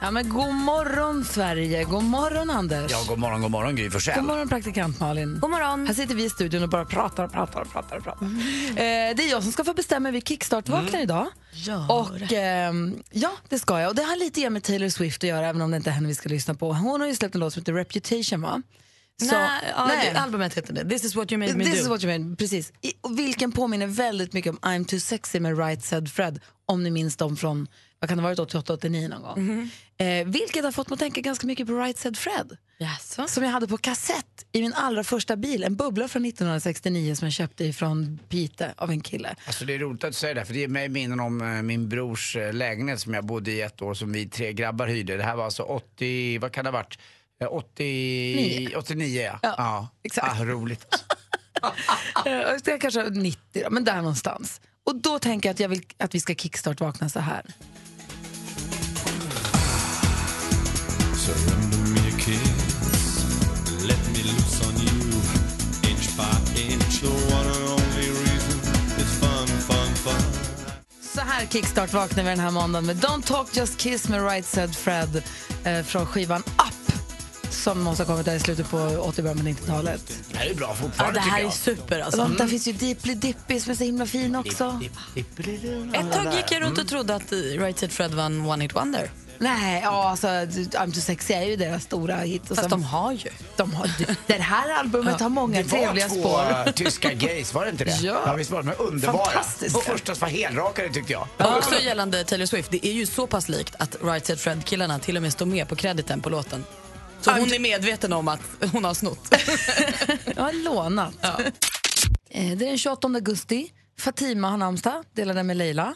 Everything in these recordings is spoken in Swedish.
Ja, men god morgon, Sverige. God morgon, Anders. Ja, god morgon, god morgon, Gry Forssell. God morgon, praktikant Malin. God morgon. Här sitter vi i studion och bara pratar och pratar och pratar. Och pratar. Mm. Eh, det är jag som ska få bestämma vi kickstart-vaknar mm. idag. Gör. Och eh, Ja, det ska jag. Och Det har lite grann med Taylor Swift att göra, även om det inte är henne vi ska lyssna på. Hon har ju släppt en låt som heter Reputation, va? Så, nej, ja, nej. albumet heter det. This is what you made me This do. Is what you made, precis. I, vilken påminner väldigt mycket om I'm too sexy med Right Said Fred, om ni minns dem från vad kan det ha varit 88-89 någon gång. Mm -hmm. eh, vilket har fått mig att tänka ganska mycket på Right Said Fred. Yes. Som jag hade på kassett i min allra första bil. En bubbla från 1969 som jag köpte från Pite av en kille. Alltså det är roligt att du säger det, för det ger mig minnen om uh, min brors uh, lägenhet som jag bodde i ett år som vi tre grabbar hyrde. Det här var alltså 80, vad kan det ha varit? 80, 89 ja. ja, ja. Exakt. Ah, roligt. det är kanske 90 då, men där någonstans. Och då tänker jag att jag vill att vi ska kickstart-vakna så här. Surrender me a kiss Let me loose on you Inch by inch The one and only reason is fun, fun, fun Så här kickstart vaknar vi den här måndagen med Don't talk just kiss med Right said Fred eh, från skivan Up som måste ha kommit där i slutet på 80 början på 90-talet. Det här är bra fortfarande ja, Det här är super alltså. Mm. Där finns ju Deeply Dippy som är så himla fin också. Dip, dip, dip, Ett tag gick jag runt och trodde att Right said Fred var en one-hit wonder. Nej, ja, alltså I'm too sexy är ju deras stora hit. Och Fast som, de har ju. De har, det här albumet har många trevliga spår. Det var två tyska gays, var det inte det? Ja. ja visst var de underbara. Fantastiskt. Och första var helrakade tyckte jag. Ja. Också gällande Taylor Swift, det är ju så pass likt att Right Said Fred-killarna till och med står med på krediten på låten. Så hon är medveten om att hon har snott. Jag har lånat. Ja. Eh, det är den 28 augusti. Fatima har namnsdag, delar den med Leila.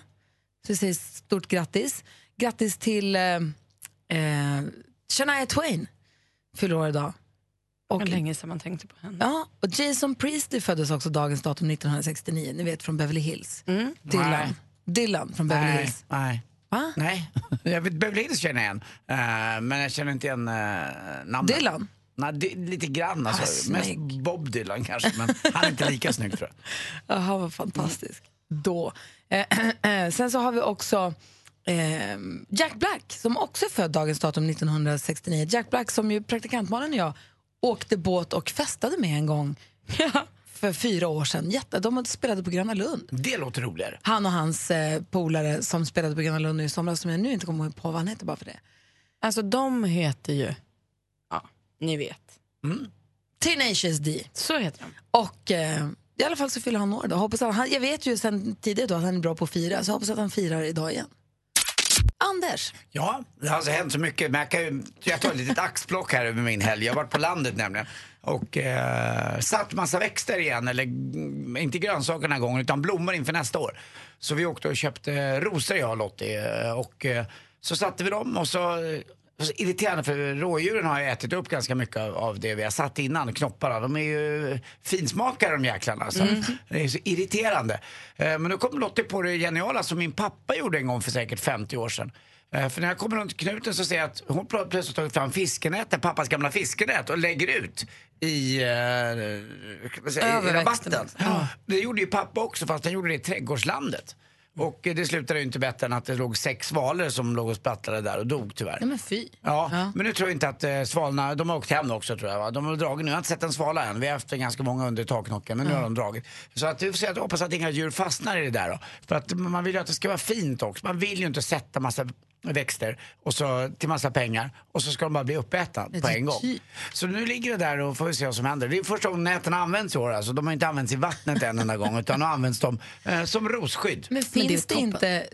Så vi säger stort grattis. Grattis till eh, eh, Shania Twain, fyller år idag. Och länge sedan man tänkte på henne. Ja, och Jason Priestley föddes också dagens datum 1969, ni vet från Beverly Hills. Mm. Dylan. Nej. Dylan från Beverly Nej. Hills. Nej. Va? Nej, jag vet, Beverly Hills känner jag igen. Uh, men jag känner inte igen uh, namnet. Dylan? Nej, lite grann alltså. Ah, Mest Bob Dylan kanske, men han är inte lika snygg tror jag. Jaha, vad fantastisk. Mm. Då. Eh, sen så har vi också eh, Jack Black som också är född dagens datum 1969. Jack Black som ju praktikantmannen och jag åkte båt och festade med en gång. för fyra år sedan. Jätte, de spelade på Gröna Lund. Det låter roligare. Han och hans eh, polare som spelade på Gröna Lund nu i somras som jag nu inte kommer på vad han heter bara för det. Alltså de heter ju, ja, ni vet. Mm. Tenacious D. Så heter de. Och eh, i alla fall så fyller han år då. Hoppas att han, jag vet ju sen tidigare då att han är bra på att fira, så jag hoppas att han firar idag igen. Anders? Ja, det har alltså hänt så mycket. Men jag, kan ju, jag tar ett litet axplock här över min helg. Jag har varit på landet nämligen. Och eh, satt massa växter igen, eller mm, inte grönsaker den här gången utan blommor inför nästa år. Så vi åkte och köpte rosor jag och Lottie. Och eh, så satte vi dem och så eh, irriterande för rådjuren har ju ätit upp ganska mycket av det vi har satt innan, knopparna. De är ju finsmakare de jäklarna. Alltså. Mm. Det är så irriterande. Eh, men då kom Lottie på det geniala som min pappa gjorde en gång för säkert 50 år sedan. Eh, för när jag kommer runt knuten så ser jag att hon plötsligt tagit fram fiskenät, pappas gamla fiskenät och lägger ut i, eh, säga, i rabatten. Ja. Det gjorde ju pappa också fast han gjorde det i trädgårdslandet. Och det slutade ju inte bättre än att det låg sex svalor som låg och sprattlade där och dog tyvärr. Nej men fy. Ja, ja. men nu tror jag inte att eh, svalorna, de har åkt hem också tror jag va? De har dragit nu, jag har inte sett en svala än. Vi har haft ganska många under taknocken men nu har de dragit. Så att vi får se, jag hoppas att inga djur fastnar i det där då. För att man vill ju att det ska vara fint också. Man vill ju inte sätta massa växter och så till massa pengar och så ska de bara bli uppätna på en gång. Så nu ligger det där och får vi se vad som händer. Det är första gången näten används i år alltså. De har inte använts i vattnet en enda gång utan har använts de eh, som rosskydd. Men finns Men det, det inte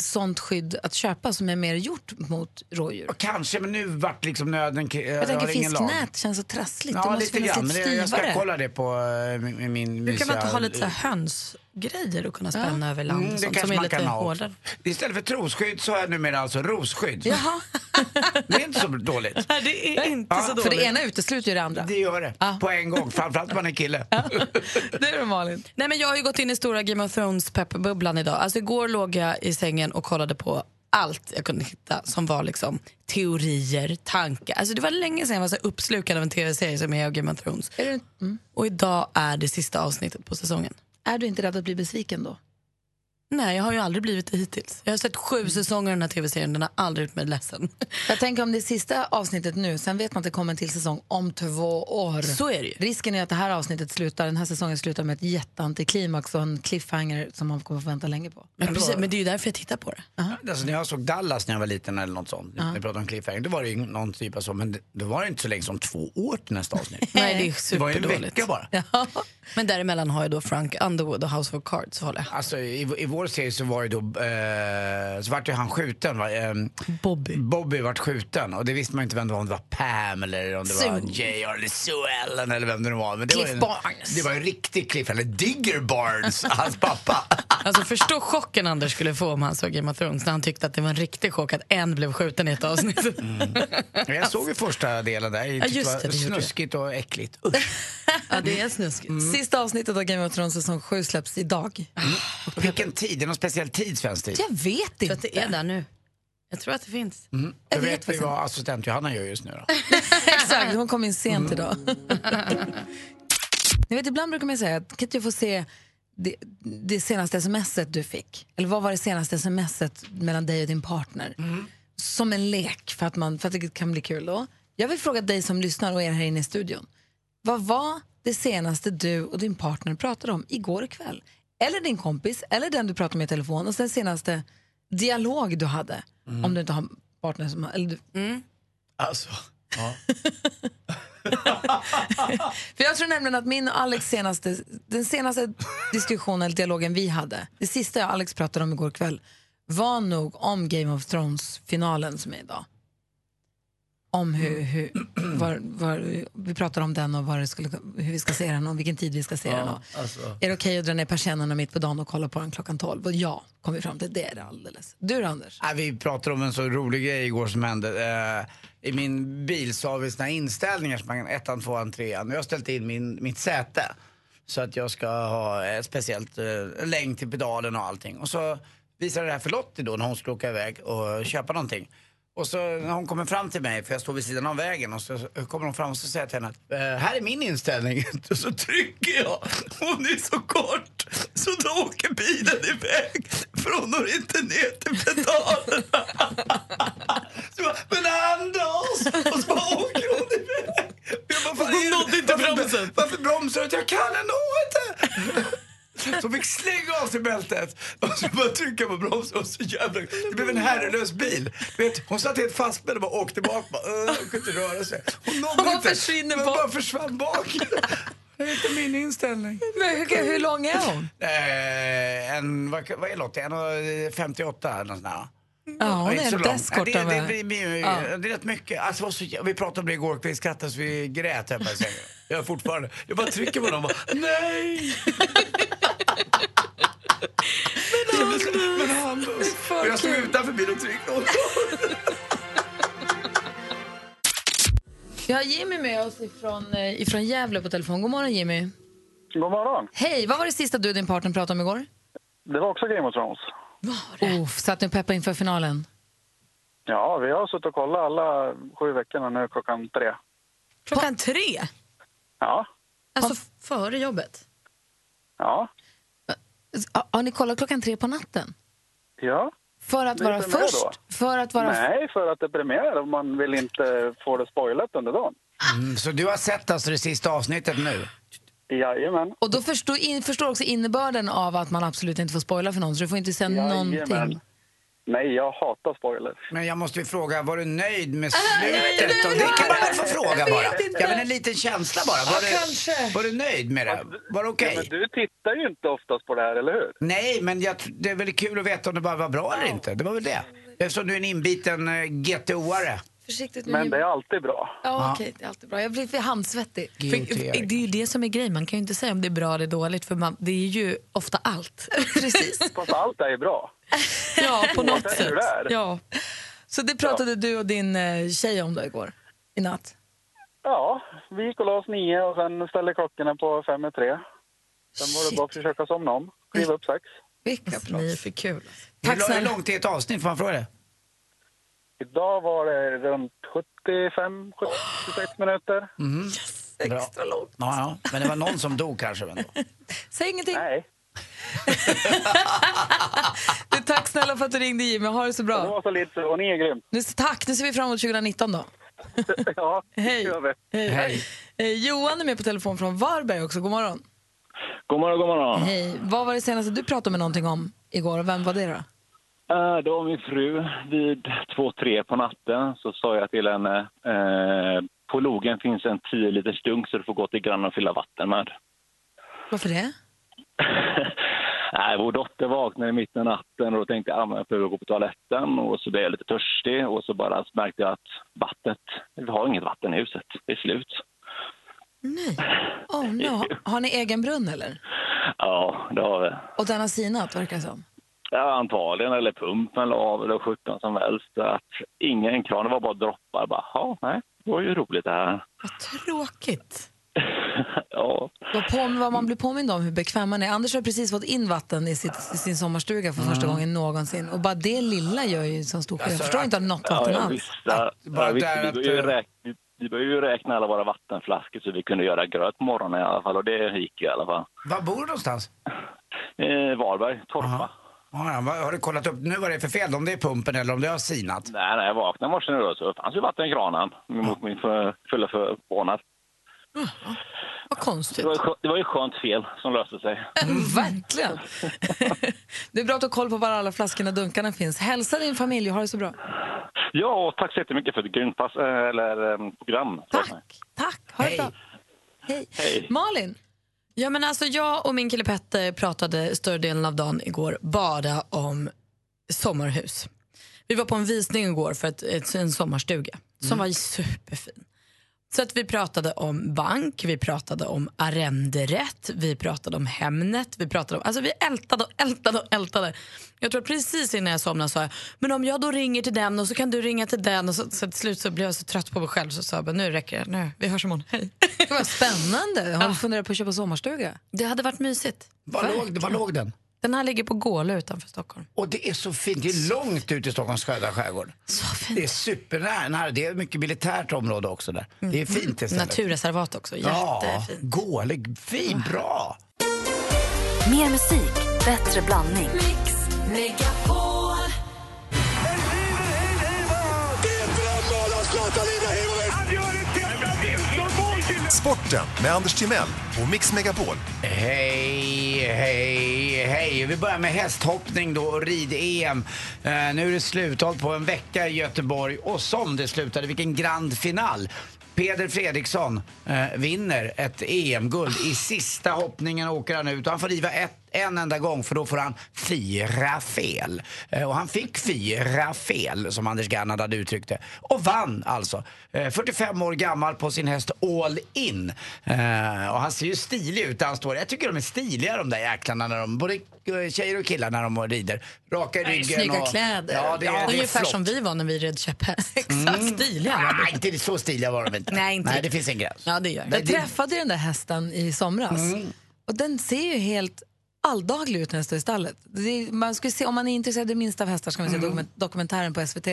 sånt skydd att köpa som är mer gjort mot rådjur? Och kanske, men nu vart liksom nöden... Eh, jag tänker fisknät känns så trassligt. Ja, lite grann. Men jag ska kolla det på uh, min, min mysiga... kan man inte ha lite så höns grejer att kunna spänna ja. över land mm, sånt, som är lite hårdare. Istället för trosskydd så har jag numera alltså rosskydd. Jaha. det är inte så dåligt. Nej, det är inte ja. så dåligt. För det ena utesluter ju det andra. Det gör det. Ja. På en gång. Framförallt om man är kille. det är det Malin. Nej, men jag har ju gått in i stora Game of Thrones peppbubblan idag. Alltså igår låg jag i sängen och kollade på allt jag kunde hitta som var liksom teorier, tankar. Alltså det var länge sedan jag var så uppslukad av en tv-serie som är Game of Thrones. Är du, mm. Och idag är det sista avsnittet på säsongen. är du inte rädd att bli besviken då? Nej, jag har ju aldrig blivit det hittills. Jag har sett sju säsonger av den här tv-serien, den har aldrig gjort mig ledsen. Jag tänker om det är sista avsnittet nu, sen vet man att det kommer en till säsong om två år. Så är det ju. Risken är att det här avsnittet slutar, den här säsongen slutar med ett jätteantiklimax och en cliffhanger som man kommer få vänta länge på. Men, precis, men det är ju därför jag tittar på det. Alltså, när jag såg Dallas när jag var liten eller något sånt, uh vi pratade om cliffhanger, då var det ju någon typ av så, men det, då var det inte så länge som två år till nästa avsnitt. Nej, det är det var ju en superdåligt. vecka bara. Ja. Men däremellan har jag då Frank Underwood och House of Cards håller jag. Alltså i, i vår serie så var ju då, eh, så vart ju han skjuten va? Eh, Bobby. Bobby vart skjuten och det visste man inte vem det var, om det var Pam eller om det var Sue. J.R. eller Sue Ellen eller vem det nu var. Men det Cliff var ju, Barnes. Det var en riktig Cliff, eller Digger Barnes, hans pappa. Alltså förstå chocken Anders skulle få om han såg Game of Thrones när han tyckte att det var en riktig chock att en blev skjuten i ett avsnitt. Jag såg ju första delen där, jag Ja, tyckte just det det, det var snuskigt och äckligt. Ja, det är snuskigt. Sista avsnittet av Game of Thrones säsong 7 släpps idag. Vilken tid? Det är någon speciell tid, svensk tid? Jag vet Jag tror inte. att det är där nu. Jag tror att det finns. Jag Jag vet vet vi vad assistent Johanna gör just nu då. Exakt, hon kom in sent idag. Ni vet, ibland brukar man säga att kan inte jag få se det, det senaste smset du fick? Eller vad var det senaste smset mellan dig och din partner? Som en lek för att, man, för att det kan bli kul då. Jag vill fråga dig som lyssnar och er här inne i studion. Vad var det senaste du och din partner pratade om igår kväll? Eller din kompis, eller den du pratade med i telefon och den senaste dialog du hade. Om du inte har partner som. Eller du, Alltså, ja. För jag tror nämligen att min och Alex senaste, den senaste diskussionen eller dialogen vi hade, det sista jag och Alex pratade om igår kväll, var nog om Game of Thrones-finalen som är idag. Om hur, hur var, var, vi pratar om den och var det skulle, hur vi ska se den och vilken tid vi ska se den. Och. alltså. Är det okej att dra ner persiennerna mitt på dagen och kolla på den klockan 12? Och ja, kom vi fram till. Det är det alldeles. Du då, Anders? Nej, vi pratade om en så rolig grej igår som hände. Eh, I min bil så har vi såna inställningar som man kan ettan, tvåan, trean. Jag har ställt in min, mitt säte. Så att jag ska ha ett speciellt eh, längd till pedalen och allting. Och så visade det här för Lottie då när hon skulle åka iväg och köpa någonting. Och så när hon kommer fram till mig, för jag står vid sidan av vägen, och så kommer hon fram och så säger jag till henne att eh, här är min inställning. Och så trycker jag. Hon är så kort så då åker bilen iväg. För hon når inte ner till pedalerna. Så jag bara, men Anders! Och så bara åker hon iväg. Jag bara, "Fan, Hon nådde inte bromsen." Varför bromsar du? Jag kan ändå! Slänga av sig bältet och så bara trycka på bromsen och så jävla... Det blev en herrelös bil. Vet, hon satt helt fastspänd och bara åkte bak. Bara, "Åh, hon kunde inte röra sig. Hon nådde inte. försvinner Hon bara försvann bak. Det är inte min inställning. Men hur, hur lång är hon? Eh, en, vad, vad är Lottie? En och 58 eller något sånt där. Ja, hon är så dess Ja, det, det, det, Ja. det är rätt mycket. Alltså, så, vi pratade om det igår, vi skrattade så vi grät sängen. Jag gör fortfarande. Jag bara trycker på dem och bara, nej! Men Anders! Och jag stod utanför bilen och tryckte. Vi har Jimmy med oss ifrån, eh, ifrån Gävle på telefon. God morgon Jimmy. God morgon. Hej, vad var det sista du och din partner pratade om igår? Det var också Game of Thrones. Oh, satt ni och peppade inför finalen? Ja, vi har suttit och kollat alla sju veckorna nu klockan tre. Klockan tre? Ja, Alltså före jobbet? ja, Har- ni kollat klockan tre på natten? ja. För att vara först? då. För att vara... Nej, för att det är premiär och man vill inte få det spoilat under dagen. Mm, så du har sett alltså det sista avsnittet nu? Jajamän. Och då förstår, in, förstår också innebörden av att man absolut inte får spoila för någon, så du får inte säga Jajamän. någonting. Nej, jag hatar spoilers. Men jag måste ju fråga, var du nöjd med slutet? Och det kan man väl få fråga bara? Ja, men en liten känsla bara. Var, du, kanske. var du nöjd med det? Var det okej? Ja, men du tittar ju inte oftast på det här, eller hur? Nej, men jag, det är väl kul att veta om det bara var bra eller inte. Det var väl det. Eftersom du är en inbiten uh, GTO-are. Försiktigt nu Men det är alltid bra. Ja, okej, det är alltid bra. Jag blir för handsvettig. För, det är ju det som är grejen, man kan ju inte säga om det är bra eller dåligt för man, det är ju ofta allt. Precis. Fast allt är ju bra. Ja, på något sätt. Ja. Så det pratade du och din eh, tjej om då igår? I natt? Ja, vi gick och la oss nio och sen ställde klockorna på fem i tre. Sen var det bara att försöka somna om. Kliva upp sex. Vilka Ni är proffs. för kul. Tack lång- hur långt är ett avsnitt? Får man fråga det? Idag var det runt 75-76 minuter. Extra långt. Ja, ja. Men det var någon som dog kanske. Ändå. Säg ingenting. Nej, snälla för att du ringde Jimmy. Ha det så det bra. var så lite och ni är grym. Nu, tack, nu ser vi fram emot 2019 då. Ja, det Hej. gör vi. Hej. Hej. Eh, Johan är med på telefon från Varberg också. God morgon. God morgon, god morgon. Hej. Vad var det senaste du pratade med någonting om igår och vem var det då? Eh, Det var min fru. Vid två, tre på natten så sa jag till henne eh, på logen finns en 10 liters dunk så du får gå till grannen och fylla vatten med. Varför det? Nej, vår dotter vaknade mitt i natten och då tänkte jag att jag behöver gå på toaletten och så blev jag lite törstig och så bara märkte jag att vattnet, vi har inget vatten i huset, det är slut. Nej. Oh, no. Har ni egen brunn eller? Ja, det har vi. Och den har sinat verkar det som. Ja, antagligen, eller pumpen eller av eller sjutton som helst. Att ingen kran, det var bara droppar. Bara, ja, nej, det var ju roligt det här. Vad tråkigt. ja. Vad, på, vad man blir påmind om hur bekväm man är. Anders har precis fått in vatten i, sitt, i sin sommarstuga för första gången någonsin. Och bara det lilla gör ju så stor skillnad. Jag förstår inte att något Ja, vatten jag alls. visste. bara Jag visste där vi, att, började ju eh, räkna, vi, började ju räkna alla våra vattenflaskor så vi kunde göra gröt på morgonen i alla fall. Och det gick ju i alla fall. Var bor du någonstans? Eh, Varberg, Torpa. Ja, ja, har du kollat upp nu vad det är för fel? Om det är pumpen eller om det har sinat? Nej, när jag vaknade i morse nu då, så fanns ju vatten i kranen mot min för, fulla förvånad. Vad konstigt. Det var, ju det var ju skönt fel som löste sig. Verkligen. det är bra att du har koll på var alla flaskorna och dunkarna finns. Hälsa din familj och ha det så bra. Ja, och tack så jättemycket för ett grymt pass, eh, eller, eh, program. Tack. Tack. Ha det Hej. bra. Hej. Hej. Malin. Ja, men alltså, jag och min kille Petter pratade större delen av dagen igår bara om sommarhus. Vi var på en visning igår för ett, ett, en sommarstuga som var superfin. Så att vi pratade om bank, vi pratade om arrenderätt, vi pratade om Hemnet, vi pratade om, alltså vi ältade och ältade och ältade. Jag tror att precis innan jag somnade sa jag, men om jag då ringer till den och så kan du ringa till den och så, så till slut så blev jag så trött på mig själv så sa jag, nu räcker det, nu, vi hörs imorgon, hej. Vad spännande. Har du funderat på att köpa sommarstuga? Det hade varit mysigt. Var låg, var låg den? Den här ligger på Gålö utanför Stockholm. Och det är så fint. Det är långt ut i Stockholms södra skärgård. Så fint. Det är supernära. nära. Det är mycket militärt område också där. Det är fint det stället. Naturreservat också, Ja, jättefint. gålig. Fin, bra. Mer musik, bättre blandning. Sporten med Anders Timell och Mix Megapol. Hej, hej, hej. Vi börjar med hästhoppning då och rid-EM. Eh, nu är det sluthåll på en vecka i Göteborg och som det slutade, vilken grand final. Peder Fredriksson eh, vinner ett EM-guld. I sista hoppningen åker han ut och han får riva ett, en enda gång för då får han fyra fel. Eh, och han fick fyra fel som Anders Gernad hade uttryckt det. Och vann alltså. Eh, 45 år gammal på sin häst All In. Eh, och han ser ju stilig ut där han står. Jag tycker de är stiliga de där jäklarna när de, både eh, tjejer och killar när de rider. Raka i ryggen. snygga och, kläder. Ja, det, är- det är Ungefär flott. som vi var när vi red käpphäst. Exakt. Stiliga var Nej, inte så stiliga var de inte. Nej, inte Nej, det finns en gräns. Ja, det gör det. Jag det- träffade ju den där hästen i somras. Och den ser ju helt alldaglig ut när den står i stallet. Är, man skulle se, om man är intresserad det minsta av hästar ska man se dokument, dokumentären på SVT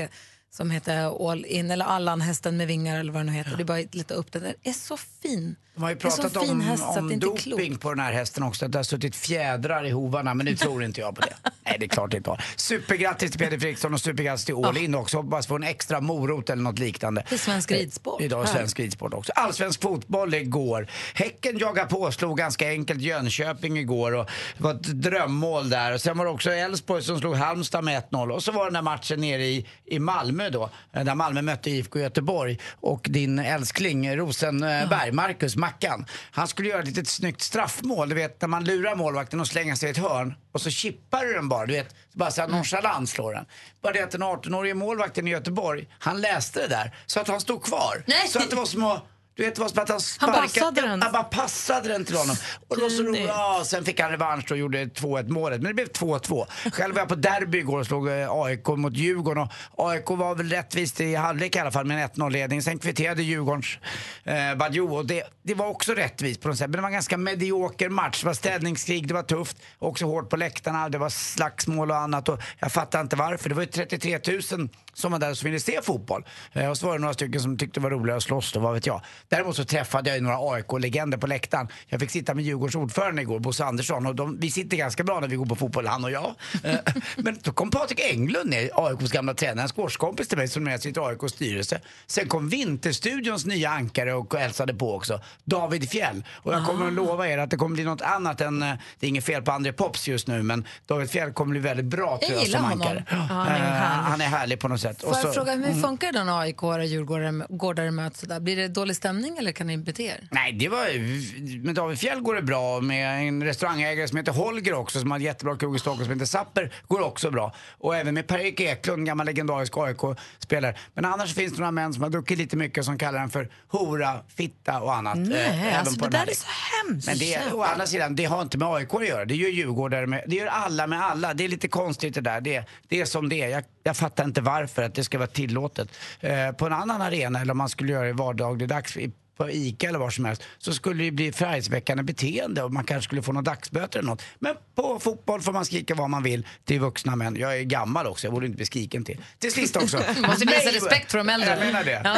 som heter All In, eller Allan, hästen med vingar eller vad den nu heter. Det är bara att leta upp den. Den är så fin. De har ju pratat om, häst om doping på den här hästen också, att det har suttit fjädrar i hovarna, men nu tror inte jag på det. Nej, det är klart det inte har. Supergrattis till Peder Fredriksson och supergrattis till All In också. Hoppas på en extra morot eller något liknande. Till svensk ridsport. Eh, Idag är svensk ridsport också. Allsvensk fotboll igår. Häcken jagar på, slog ganska enkelt Jönköping igår och det var ett drömmål där. Och sen var det också Elfsborg som slog Halmstad med 1-0. Och så var den där matchen nere i, i Malmö då, eh, där Malmö mötte IFK Göteborg. Och din älskling Rosenberg, Marcus Mackan, han skulle göra ett litet snyggt straffmål. Du vet när man lurar målvakten och slänger sig i ett hörn och så chippar du den bara, du vet, bara så här nonchalant slår den. Bara det att den 18-årige målvakten i Göteborg, han läste det där så att han stod kvar. Nej. Så att det var som att Du vet vad som att han Han sparkade. passade den. Han bara passade den till honom. Och det var så roligt. Ja, sen fick han revansch och gjorde 2-1 målet. Men det blev 2-2. Själv var jag på derby igår och slog eh, AIK mot Djurgården. Och AIK var väl rättvist i halvlek i alla fall med en 1-0-ledning. Sen kvitterade Djurgårdens eh, Badjo och det, det var också rättvist på något sätt. Men det var en ganska medioker match. Det var ställningskrig, det var tufft. Också hårt på läktarna, det var slagsmål och annat. Och jag fattar inte varför. Det var ju 33 000 som var där som ville se fotboll. Eh, och så var det några stycken som tyckte det var roligare att slåss då, vad vet jag. Däremot så träffade jag ju några AIK-legender på läktaren. Jag fick sitta med Djurgårds ordförande igår, Bosse Andersson. Och de, vi sitter ganska bra när vi går på fotboll, han och jag. Eh, Men då kom Patrik Englund ner, AIKs gamla tränare, en squashkompis till mig som är sitter i AIKs styrelse. Sen kom Vinterstudions nya ankare och hälsade på också, David Fjell. Och jag kommer att lova er att det kommer bli något annat än, eh, det är inget fel på André Pops just nu, men David Fjell kommer bli väldigt bra tror Jag jag som honom. ankare. Ja, han är Eh, han är härlig på något sätt. Får jag fråga, hur Mm. funkar det när AIK och djurgårdare möts? Blir det dålig stämning eller kan ni bete er? Nej, det var, med David Fjell går det bra. Med en restaurangägare som heter Holger också, som har en jättebra krog i Stockholm som heter Sapper, går också bra. Och även med Per-Erik Eklund, gammal legendarisk AIK-spelare. Men annars finns det några män som har druckit lite mycket som kallar den för hora, fitta och annat. Nej, eh, alltså, på det där är så hemskt. Men det, å andra sidan, det har inte med AIK att göra. Det gör Djurgårdare med, det gör alla med alla. Det är lite konstigt det där. Det, det är som det är. Jag, jag fattar inte varför för att det ska vara tillåtet. Eh, på en annan arena, eller om man skulle göra det vardagligdags i- på ICA eller var som helst så skulle det bli förargelseväckande beteende och man kanske skulle få några dagsböter eller något. Men på fotboll får man skrika vad man vill till vuxna män. Jag är gammal också, jag borde inte bli skriken till. Till sist också. måste visa respekt för de äldre. Jag menar det. Ja.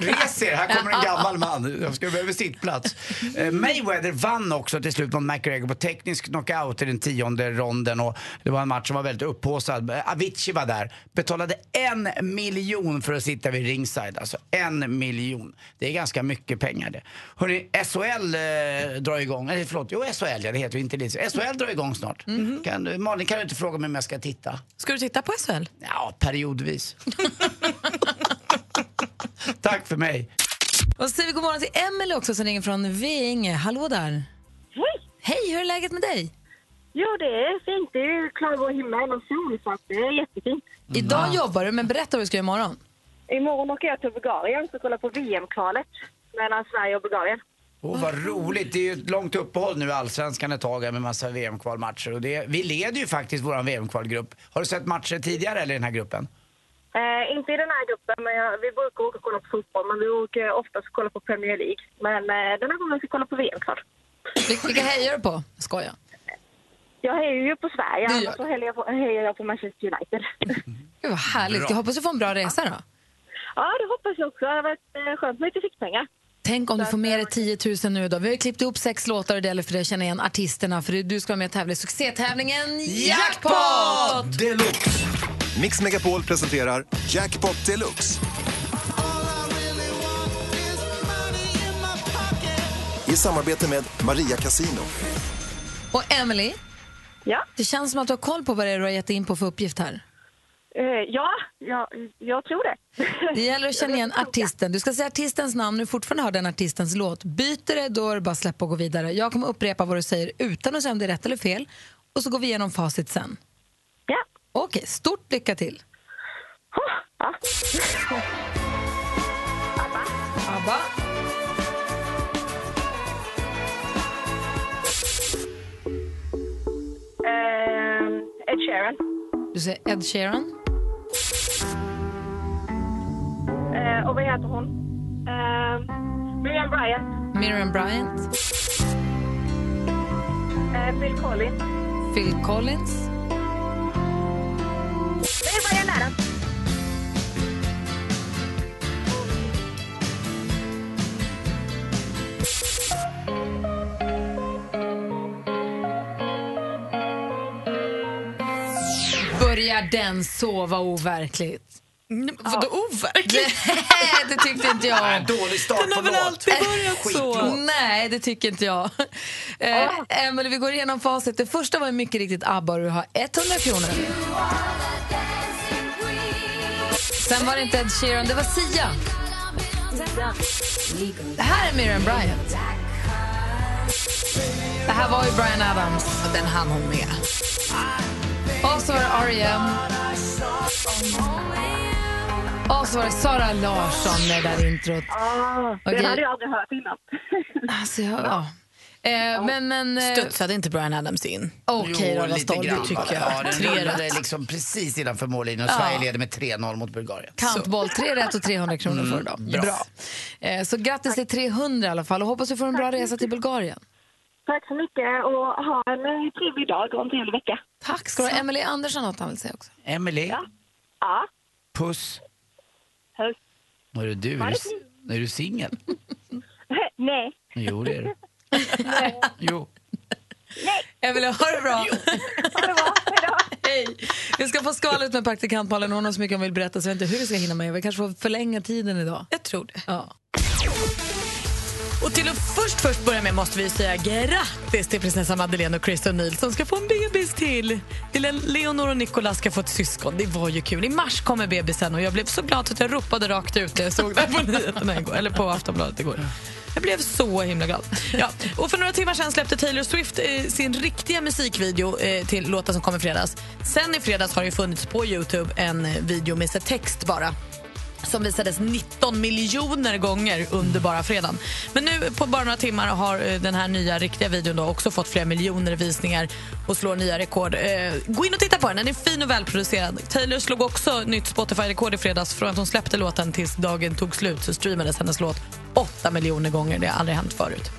Res er, här kommer en gammal man. Jag ska behöva sittplats. Eh, Mayweather vann också till slut mot McGregor på teknisk knockout i den tionde ronden och det var en match som var väldigt upphaussad. Eh, Avicii var där, betalade en miljon för att sitta vid ringside. Alltså en miljon. Det är ganska mycket pengar det. Hörrni, SHL eh, drar igång, eller förlåt, jo SHL ja, det heter ju inte det. SHL drar igång snart. Kan, du- Malin, kan du inte fråga mig om jag ska titta? Ska du titta på SHL? Ja, periodvis. Tack för mig. Och så säger vi god morgon till Emelie också som ringer från Veinge. Hallå där. Hej! Hej, hur är läget med dig? Jo, det är fint. Det är klarblå himmel och sol, så att det är jättefint. Idag jobbar du, men berätta vad du ska göra imorgon. Imorgon åker jag till Bulgarien och kollar på VM-kvalet mellan Sverige och Bulgarien. Åh, vad roligt. Det är ju ett långt uppehåll nu i Allsvenskan ett tag här med massa VM-kvalmatcher. Och det, vi leder ju faktiskt vår VM-kvalgrupp. Har du sett matcher tidigare eller i den här gruppen? Eh, inte i den här gruppen, men jag, vi brukar åka och kolla på fotboll. Men vi åker oftast och kolla på Premier League. Men eh, den här gången ska vi kolla på VM-kval. Vil- Vilka hejar du på? Jag skojar. Jag hejar ju på Sverige, annars så hejar jag på, hejar jag på Manchester United. Gud vad härligt. Bra. Jag hoppas du får en bra resa då. ja, det hoppas jag också. Det har varit eh, skönt med lite fickpengar. Tänk om du får med dig 10 000 nu då. Vi har ju klippt ihop sex låtar och det gäller för dig att känna igen artisterna för du ska vara med och tävla i succétävlingen Jackpot! Deluxe! Mix Megapol presenterar Jackpot Deluxe. I samarbete med Maria Casino. Och Emily, Ja, det känns som att du har koll på vad det är du har gett in på för uppgift här. Eh, ja, ja jag tror det. Det gäller att känna igen artisten. Du ska säga artistens namn du fortfarande har den artistens låt. Byter det, då är det bara släppa och gå vidare. Jag kommer upprepa vad du säger utan att säga om det är rätt eller fel. Och så går vi igenom facit sen. Ja. Okej, stort lycka till. ja. ABBA. Eh, Ed Sheeran. Du säger Ed Sheeran. Eh, och vad heter hon? Eh, Miriam Bryant. Miriam Bryant. Eh, Phil Collins. Phil Collins. Börjar den sova overkligt? Vadå overkligt? Nej, det tyckte inte jag. Nej, dålig start Den har på väl alltid börjat så? Nej, det tycker inte jag. Eh, Emily, vi går igenom facit. Det första var mycket riktigt ABBA och du har 100 kronor. Sen var det inte Ed Sheeran, det var Sia. Det här är Miriam Bryant. Det här var ju Brian Adams. Den hann hon med. Och så var det R.E.M. Och så var det Sara Larsson med det där introt. Ah, Okej. Den hade jag aldrig hört innan. Alltså, jag, ja. Eh, men, men, eh, Studsade inte Brian Adams in? Okej då, Jo, vad lite stolt. grann. det tycker jag. Ja, den rullade liksom precis innanför mållinjen och Ja. Sverige leder med 3-0 mot Bulgarien. Kantboll, tre rätt och 300 kronor Mm, för idag. bra. Bra. Eh, så grattis till 300 i alla fall och hoppas du får en bra resa till Bulgarien. Tack så mycket och ha en eh, trevlig dag och en trevlig vecka. Tack ska du ha. Emily Andersson något han vill säga också. Emily, Ja. puss. Puss. Vad är du? Är du, är du singel? Nej. Jo, det är du. Jo. Emily, ha det bra. Ha det bra. Hej. Vi ska få skvallret med praktikant Malin. Hon har så mycket hon vill berätta så jag vet inte hur vi ska hinna med. Vi kanske får förlänga tiden idag. Jag tror det. Ja. Och till att först, först börja med måste vi säga grattis till prinsessa Madeleine och Chris O'Neill som ska få en bebis till. till Leonor och Nicolas ska få ett syskon. Det var ju kul. I mars kommer bebisen och jag blev så glad att jag ropade rakt ut när jag såg det på nyheterna igår, eller på Aftonbladet igår. Jag blev så himla glad. Ja. Och för några timmar sen släppte Taylor Swift eh, sin riktiga musikvideo eh, till låten som kom i fredags. Sen i fredags har det funnits på Youtube en eh, video med text bara som visades 19 miljoner gånger under bara fredagen. Men nu på bara några timmar har eh, den här nya riktiga videon då också fått flera miljoner visningar och slår nya rekord. Eh, gå in och titta på den, den är fin och välproducerad. Taylor slog också nytt Spotify-rekord i fredags från att hon släppte låten tills dagen tog slut så streamades hennes låt 8 miljoner gånger. Det har aldrig hänt förut.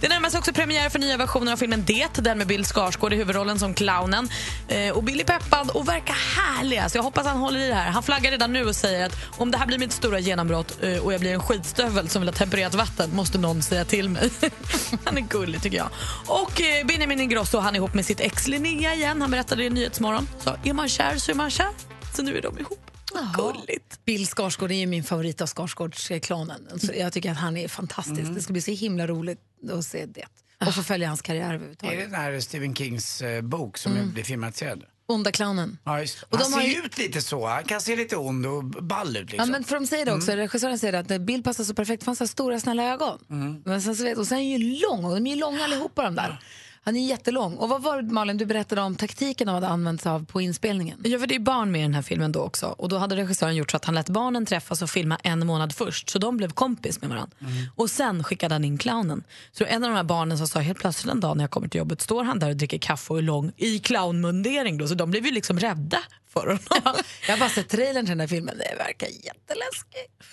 Det närmar sig också premiär för nya versioner av filmen Det, den med Bill Skarsgård i huvudrollen som clownen. Eh, och Billy peppad och verkar härlig. Så jag hoppas han håller i det här. Han flaggar redan nu och säger att om det här blir mitt stora genombrott eh, och jag blir en skitstövel som vill ha tempererat vatten måste någon säga till mig. han är gullig tycker jag. Och eh, Benjamin Ingrosso han är ihop med sitt ex Linnea igen. Han berättade i Nyhetsmorgon. Så är man kär så är man kär. Så nu är de ihop. Gulligt. Bill Skarsgård är ju min favorit av Skarsgårdsklanen. Så jag tycker att han är fantastisk. Det ska bli så himla roligt att se det. Och få följa hans karriär Är det överhuvudtaget. den här Stephen Kings eh, bok som Mm. blir filmatiserad? Onda clownen. Ja. Och Han ser ju ut lite så. Han kan se lite ond och ball ut liksom. Ja, men för de säger det också, regissören säger att Bill passar så perfekt för han har stora snälla ögon. Men sen så vet, och sen är han ju lång, och de är ju långa allihopa de där. Han är jättelång. Och vad var det Malin, du berättade om taktiken de hade använt sig av på inspelningen? Ja, för det är barn med i den här filmen då också. Och då hade regissören gjort så att han lät barnen träffas och filma en månad först. Så de blev kompis med varandra. Och sen skickade han in clownen. Så en av de här barnen som sa helt plötsligt en dag när jag kommer till jobbet står han där och dricker kaffe och är lång i clownmundering. Då. Så de blev ju liksom rädda för honom. Jag har bara sett trailern till den här filmen, det verkar jätteläskigt.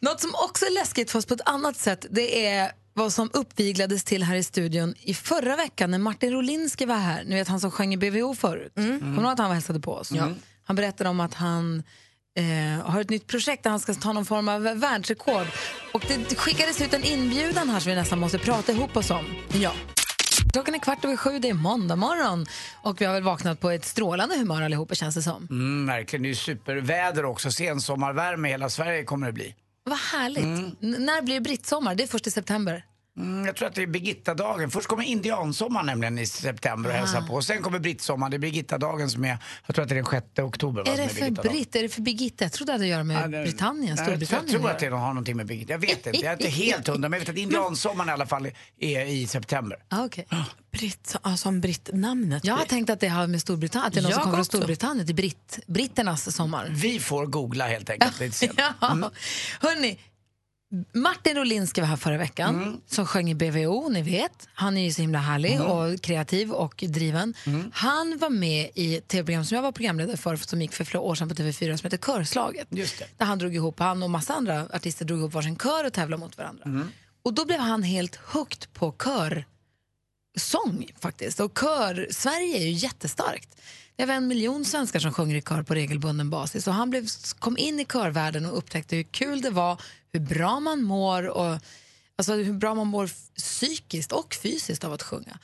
Något som också är läskigt fast på ett annat sätt, det är vad som uppviglades till här i studion i förra veckan när Martin Rolinski var här. Ni vet han som sjöng i BVO förut. Kommer du ihåg att han hälsade på oss? Han berättade om att han eh, har ett nytt projekt där han ska ta någon form av världsrekord. Och det skickades ut en inbjudan här som vi nästan måste prata ihop oss om. Ja. Klockan är kvart över sju, det är måndag morgon och vi har väl vaknat på ett strålande humör allihopa känns det som. Mm, verkligen. Det är superväder också. Sensommarvärme i hela Sverige kommer det bli. Vad härligt. N- när blir det brittsommar? Det är först i september. Mm, jag tror att det är Birgitta-dagen. Först kommer indiansommar nämligen i september och hälsa på. Och sen kommer brittsommar. Det är Birgitta-dagen som är, jag tror att det är den 6 oktober. va, Är som det för britt? Är det för Birgitta? Jag trodde det hade att göra med Ja, det- Britannien, Nej, Storbritannien. Jag tror att det har någonting med Birgitta. Jag vet inte. Jag är inte helt hundra. Men jag vet att indiansommaren i alla fall är i september. Ah, okay. Britt, alltså som britt-namnet. Jag har tänkt att det har med Storbritannien, att det är någon som kommer från. Storbritannien, till britt, britternas sommar. Vi får googla helt enkelt. Ja. Hörrni, Martin Rolinski var här förra veckan, som sjöng i BVO, ni vet. Han är ju så himla härlig och kreativ och driven. Han var med i tv-program som jag var programledare för, som gick för flera år sedan på TV4, som heter Körslaget. Just det. Där han drog ihop, han och massa andra artister drog ihop varsin kör och tävlade mot varandra. Och då blev han helt hooked på körsång faktiskt. Och kör, Sverige är ju jättestarkt. Det är en miljon svenskar som sjunger i kör på regelbunden basis. Och han blev, kom in i körvärlden och upptäckte hur kul det var, hur bra man mår och alltså hur bra man mår psykiskt och fysiskt av att sjunga.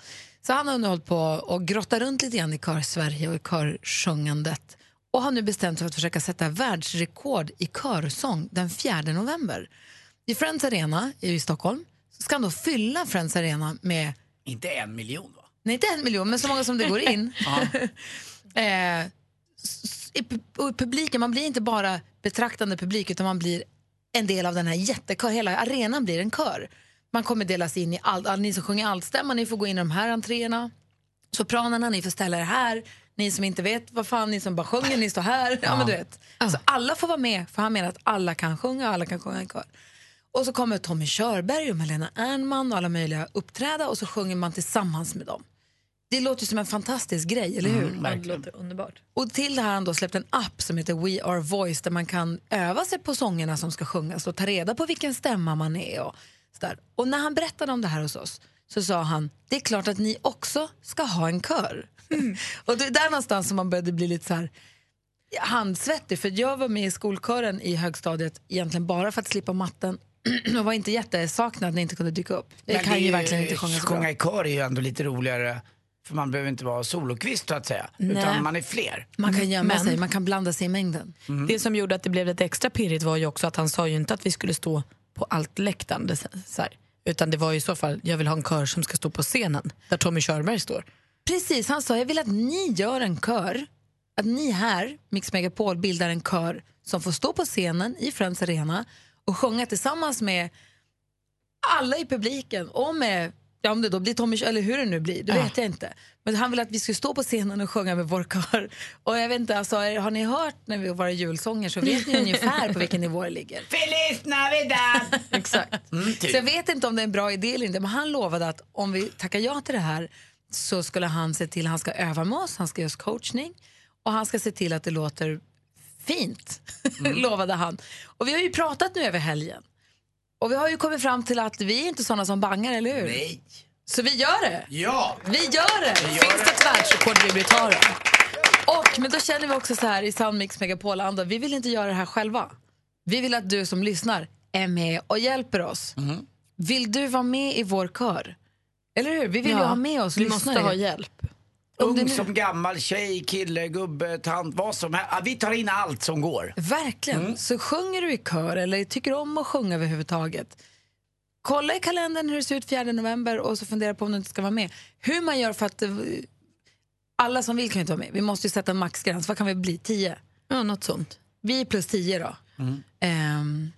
Så han har nu hållit på och grottat runt lite grann i kör-Sverige och i körsjungandet och har nu bestämt sig för att försöka sätta världsrekord i körsång den 4 november. I Friends Arena i Stockholm så ska han då fylla Friends Arena med Inte en miljon va? Nej, inte en miljon, men så många som det går in. eh, i, i publiken, man blir inte bara betraktande publik utan man blir en del av den här jättekör. Hela arenan blir en kör. Man kommer delas in i. All, ni som sjunger altstämma, ni får gå in i de här entréerna. Sopranerna, ni får ställa er här. ni som inte vet vad fan, ni som bara sjunger, ni står här. Ja. men du vet. Så alla får vara med, för han menar att alla kan sjunga alla kan sjunga i kör. Och så kommer Tommy Körberg och Malena Ernman och alla möjliga uppträda och så sjunger man tillsammans med dem. Det låter ju som en fantastisk grej, eller hur? Ja, det låter underbart. Och till det här har han då släppt en app som heter We Are Voice där man kan öva sig på sångerna som ska sjungas och ta reda på vilken stämma man är. Och, sådär. och när han berättade om det här hos oss så sa han, det är klart att ni också ska ha en kör. och det är där någonstans som man började bli lite så här handsvettig för jag var med i skolkören i högstadiet egentligen bara för att slippa matten och var inte jättesaknad när jag inte kunde dyka upp. Jag Men kan ju verkligen inte sjunga så bra. Sjunga i kör är ju ändå lite roligare. För man behöver inte vara solokvist så att säga. Nej. Utan man är fler. Man kan gömma Men- sig, man kan blanda sig i mängden. Det som gjorde att det blev lite extra pirrigt var ju också att han sa ju inte att vi skulle stå på allt läktaren. Så här. Utan det var ju i så fall, jag vill ha en kör som ska stå på scenen där Tommy Körberg står. Precis, han sa jag vill att ni gör en kör, att ni här, Mix Megapol, bildar en kör som får stå på scenen i Friends Arena och sjunga tillsammans med alla i publiken och med Ja, om det då blir Tommy, eller hur det nu blir, det vet jag inte. Men han vill att vi ska stå på scenen och sjunga med vår kör. Och jag vet inte, alltså, har ni hört när vi våra julsånger så vet ni ungefär på vilken nivå det ligger. Feliz Navidad! Exakt. Mm, typ. Så jag vet inte om det är en bra idé eller inte, men han lovade att om vi tackar ja till det här så skulle han se till att han ska öva med oss, han ska ge oss coachning och han ska se till att det låter fint, lovade han. Och vi har ju pratat nu över helgen. Och vi har ju kommit fram till att vi är inte såna som bangar, eller hur? Nej. Så vi gör det! Ja! Vi gör det! gör Finns det det. ett världsrekord vill vi ta det. Och, men då känner vi också så här i Soundmix Megapol-anda, vi vill inte göra det här själva. Vi vill att du som lyssnar är med och hjälper oss. Mm. Vill du vara med i vår kör? Eller hur? Vi vill ju ha med oss vi måste lyssnare. ha hjälp. Ung nu- som gammal, tjej, kille, gubbe, tant, vad som helst. Ja, Vi tar in allt som går. Verkligen. Mm. Så sjunger du i kör eller tycker om att sjunga överhuvudtaget. Kolla i kalendern hur det ser ut 4 november och så fundera på om du inte ska vara med. Hur man gör för att... eh, Alla som vill kan ju inte vara med. Vi måste ju sätta en maxgräns. Vad kan vi bli? 10? Ja, något sånt. Vi plus 10 då. Mm. Ehm,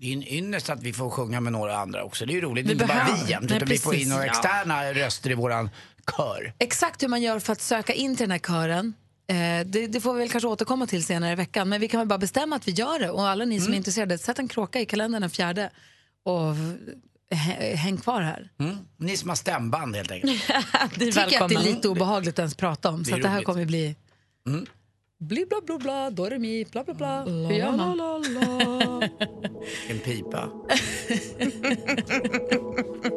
Det är en ynnest att vi får sjunga med några andra också. Det är ju roligt. Vi inte bara behöver- vi jämt, Nej, utan vi får in några Ja. externa röster i våran kör. exakt hur man gör för att söka in till den här kören eh, det, det får vi väl kanske återkomma till senare i veckan. Men vi kan väl bara bestämma att vi gör det. Och alla ni som är intresserade, sätt en kråka i kalendern den fjärde och hä- häng kvar här. Mm. Ni som har stämband helt enkelt. Det är tycker att det är lite obehagligt att ens prata om. Det Så att det här kommer bli... Mm. Bli bla bla bla, do re mi, bla bla bla. Hur gör man? En pipa.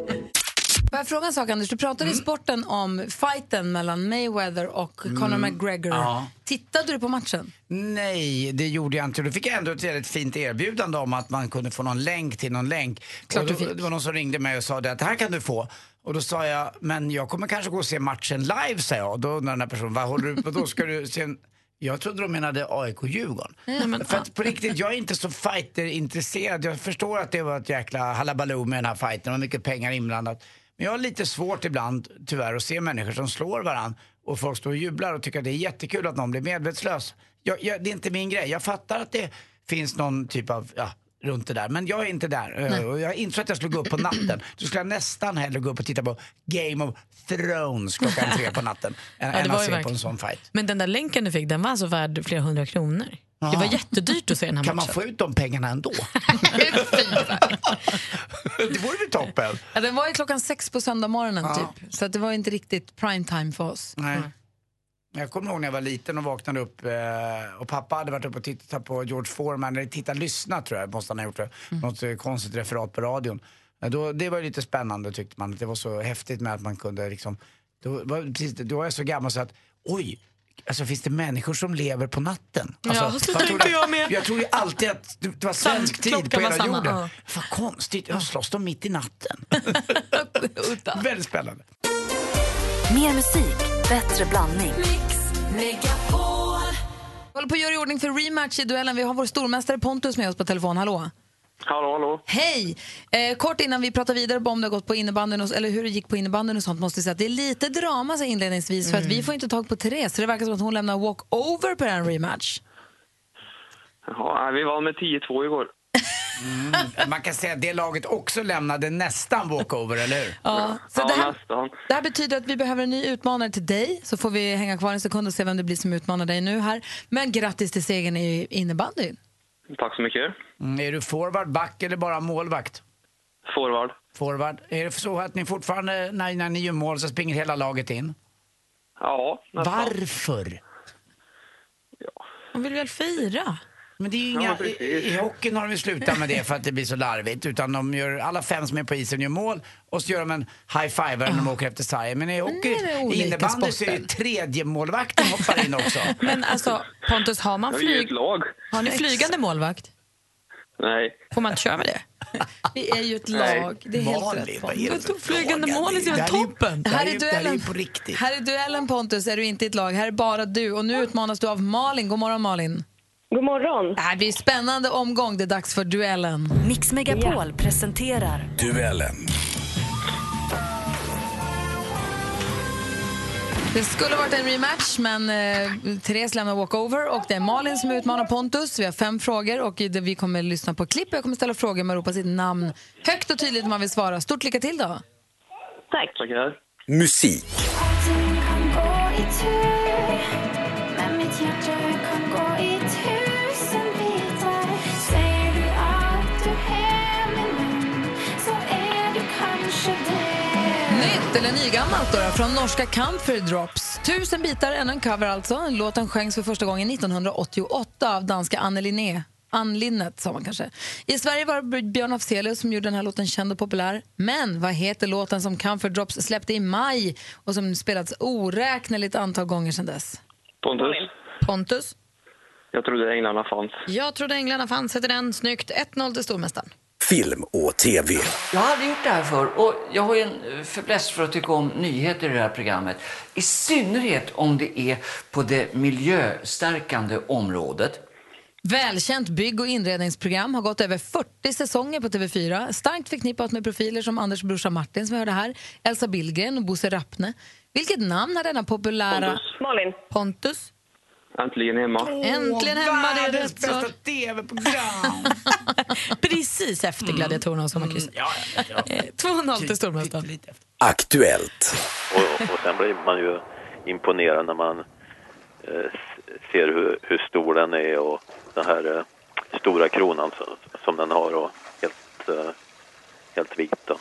Får jag fråga en sak Anders? Du pratade i sporten om fighten mellan Mayweather och Conor McGregor. ja. Tittade du på matchen? Nej, det gjorde jag inte. Då fick jag ändå ett väldigt fint erbjudande om att man kunde få någon länk till någon länk. Klart du fick. Det var någon som ringde mig och sa det att det här kan du få. Och då sa jag, men jag kommer kanske gå och se matchen live, sa jag. Och då undrar den här personen, vad håller du på? Då ska du se en... Jag trodde de menade AIK-Djurgården. För att på riktigt, jag är inte så fighter-intresserad. Jag förstår att det var ett jäkla halabaloo med den här fighten. Det var mycket pengar inblandat. Men jag har lite svårt ibland, tyvärr, att se människor som slår varandra och folk står och jublar och tycker att det är jättekul att någon blir medvetslös. Jag, jag, det är inte min grej. Jag fattar att det finns någon typ av, ja, runt det där. Men jag är inte där. Eh, Och jag insåg att jag skulle gå upp på natten. Då skulle jag nästan hellre gå upp och titta på Game of Thrones klockan tre på natten. än, Ja, än att se på verkligen. en sån fight. Men den där länken du fick, den var alltså värd flera hundra kronor. Det var jättedyrt att se den här Kan man matchen. få ut de pengarna ändå? det vore väl toppen? Ja, den var ju klockan sex på söndag morgonen Ja. typ. Så att det var inte riktigt prime time för oss. Nej. Jag kommer ihåg när jag var liten och vaknade upp eh, och pappa hade varit uppe och tittat på George Foreman, eller tittat, lyssnat tror jag, måste han ha gjort det. Något eh, konstigt referat på radion. Då, det var ju lite spännande tyckte man, att det var så häftigt med att man kunde liksom, då var, precis, då var jag så gammal så att oj, Alltså finns det människor som lever på natten? Alltså, Ja, så tänkte trodde- jag med. Jag trodde ju alltid att det var svensk tid på hela samma, jorden. ja. Vad konstigt, ja. slåss de mitt i natten? Väldigt spännande. Mer musik, bättre blandning. Vi håller på att göra i ordning för rematch i duellen. Vi har vår stormästare Pontus med oss på telefon. Hallå! Hallå, hallå. Hej! Eh, kort innan vi pratar vidare om det har gått på innebandyn och, eller hur det gick på innebandyn och sånt måste jag säga att det är lite drama så inledningsvis för att vi får inte tag på Therese. Så det verkar som att hon lämnar walk over på den rematch. Ja, vi var med 10-2 igår. Man kan säga att det laget också lämnade nästan walkover, eller hur? Ja, så det, här, nästan. det här betyder att vi behöver en ny utmanare till dig. Så får vi hänga kvar en sekund och se vem det blir som utmanar dig nu här. Men grattis till segern i innebandyn. Tack så mycket. Mm, är du forward, back eller bara målvakt? Forward. Forward. Är det så att ni fortfarande, när, när ni gör mål så springer hela laget in? Ja, nästan. Varför? Man vill väl fira? Men det är Ja, inga, precis. i, I hockeyn har de slutat med det för att det blir så larvigt. Utan de gör, alla fem som är på isen gör mål och så gör de en high-five när de åker efter sargen. Men i hockey, Ah. det är i innebandy så är det tredje målvakten hoppar in också. Men alltså, Pontus, har man flyg... Har ni flygande målvakt? Nej. Får man inte köra med det? Vi är ju ett Nej. lag. Det är helt Malin, rätt. vad är det Men för då flygande fråga? mål är ju Det ju- toppen. Här är duellen. Här är duellen Pontus, är du inte i ett lag. Här är bara du och nu utmanas du av Malin. God morgon Malin. God morgon. Det här blir en spännande omgång. Det är dags för duellen. Mix Megapol presenterar Duellen. Det skulle ha varit en rematch, men eh, Therese lämnar walkover och det är Malin som utmanar Pontus. Vi har fem frågor och vi kommer lyssna på klipp. Jag kommer ställa frågor med att ropa sitt namn högt och tydligt om man vill svara. Stort lycka till då! Tack. Tackar. Musik. Nytt eller nygammalt då, från norska Comfort Drops. Tusen bitar, ännu en cover alltså. Låten sjöngs för första gången 1988 av danska Anne Linné. Ann Linnet sa man kanske. I Sverige var det Björn Afzelius som gjorde den här låten känd och populär. Men vad heter låten som Comfort Drops släppte i maj och som spelats oräkneligt antal gånger sedan dess? Pontus. Pontus? Jag trodde änglarna fanns. Jag trodde änglarna fanns. Sätter den snyggt. 1-0 till stormästaren. Film och TV. Jag har aldrig gjort det här förr och jag har ju en fäbless för att tycka om nyheter i det här programmet. I synnerhet om det är på det miljöstärkande området. Välkänt bygg och inredningsprogram har gått över 40 säsonger på TV4. Starkt förknippat med profiler som Anders brorsa Martin som vi hörde här, Elsa Billgren och Bosse Rappne. Vilket namn har denna populära... Pontus. Malin. Pontus? Äntligen hemma. Äntligen hemma, det är rätt bästa TV-program! Precis efter Gladiatorerna och Sommarkrysset. ja, ja, ja. Eh, 2-0 till stormästaren. Lite efter. Aktuellt. Och, och sen blir man ju imponerad när man eh, ser hur, hur stor den är och den här eh, stora kronan som, som den har och helt, eh, helt vit. Då.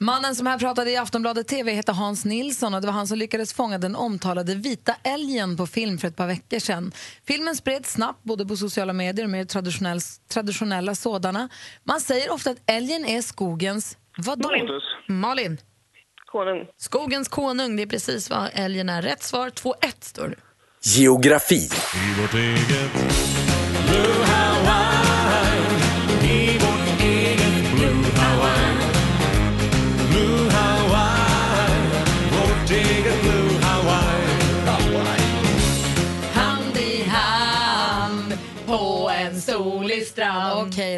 Mannen som här pratade i Aftonbladet TV heter Hans Nilsson och det var han som lyckades fånga den omtalade vita älgen på film för ett par veckor sedan. Filmen spreds snabbt både på sociala medier och mer traditionell, traditionella sådana. Man säger ofta att älgen är skogens... Vadå? Pontus. Malin? Konung. Skogens konung, det är precis vad älgen är. Rätt svar, 2-1 står det. Geografi. Hand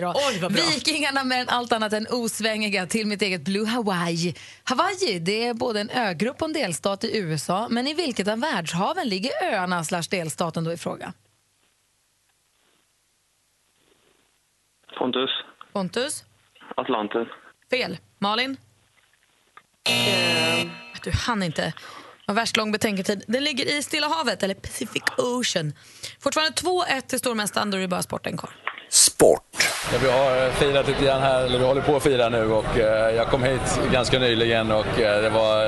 då. Oj. Vikingarna med en allt annat än osvängiga till mitt eget Blue Hawaii. Hawaii det är både en ögrupp och en delstat i USA. Men i vilket av världshaven ligger öarna slash delstaten då i fråga? Pontus. Pontus? Atlanten. Fel. Malin? Du hann inte. Var värst lång betänketid. Den ligger i Stilla havet, eller Pacific Ocean. Fortfarande 2-1 till stormästaren, då är det bara sporten kvar. Sport. Ja, vi har firat lite grann här, eller vi håller på att fira nu och eh, jag kom hit ganska nyligen och eh, det var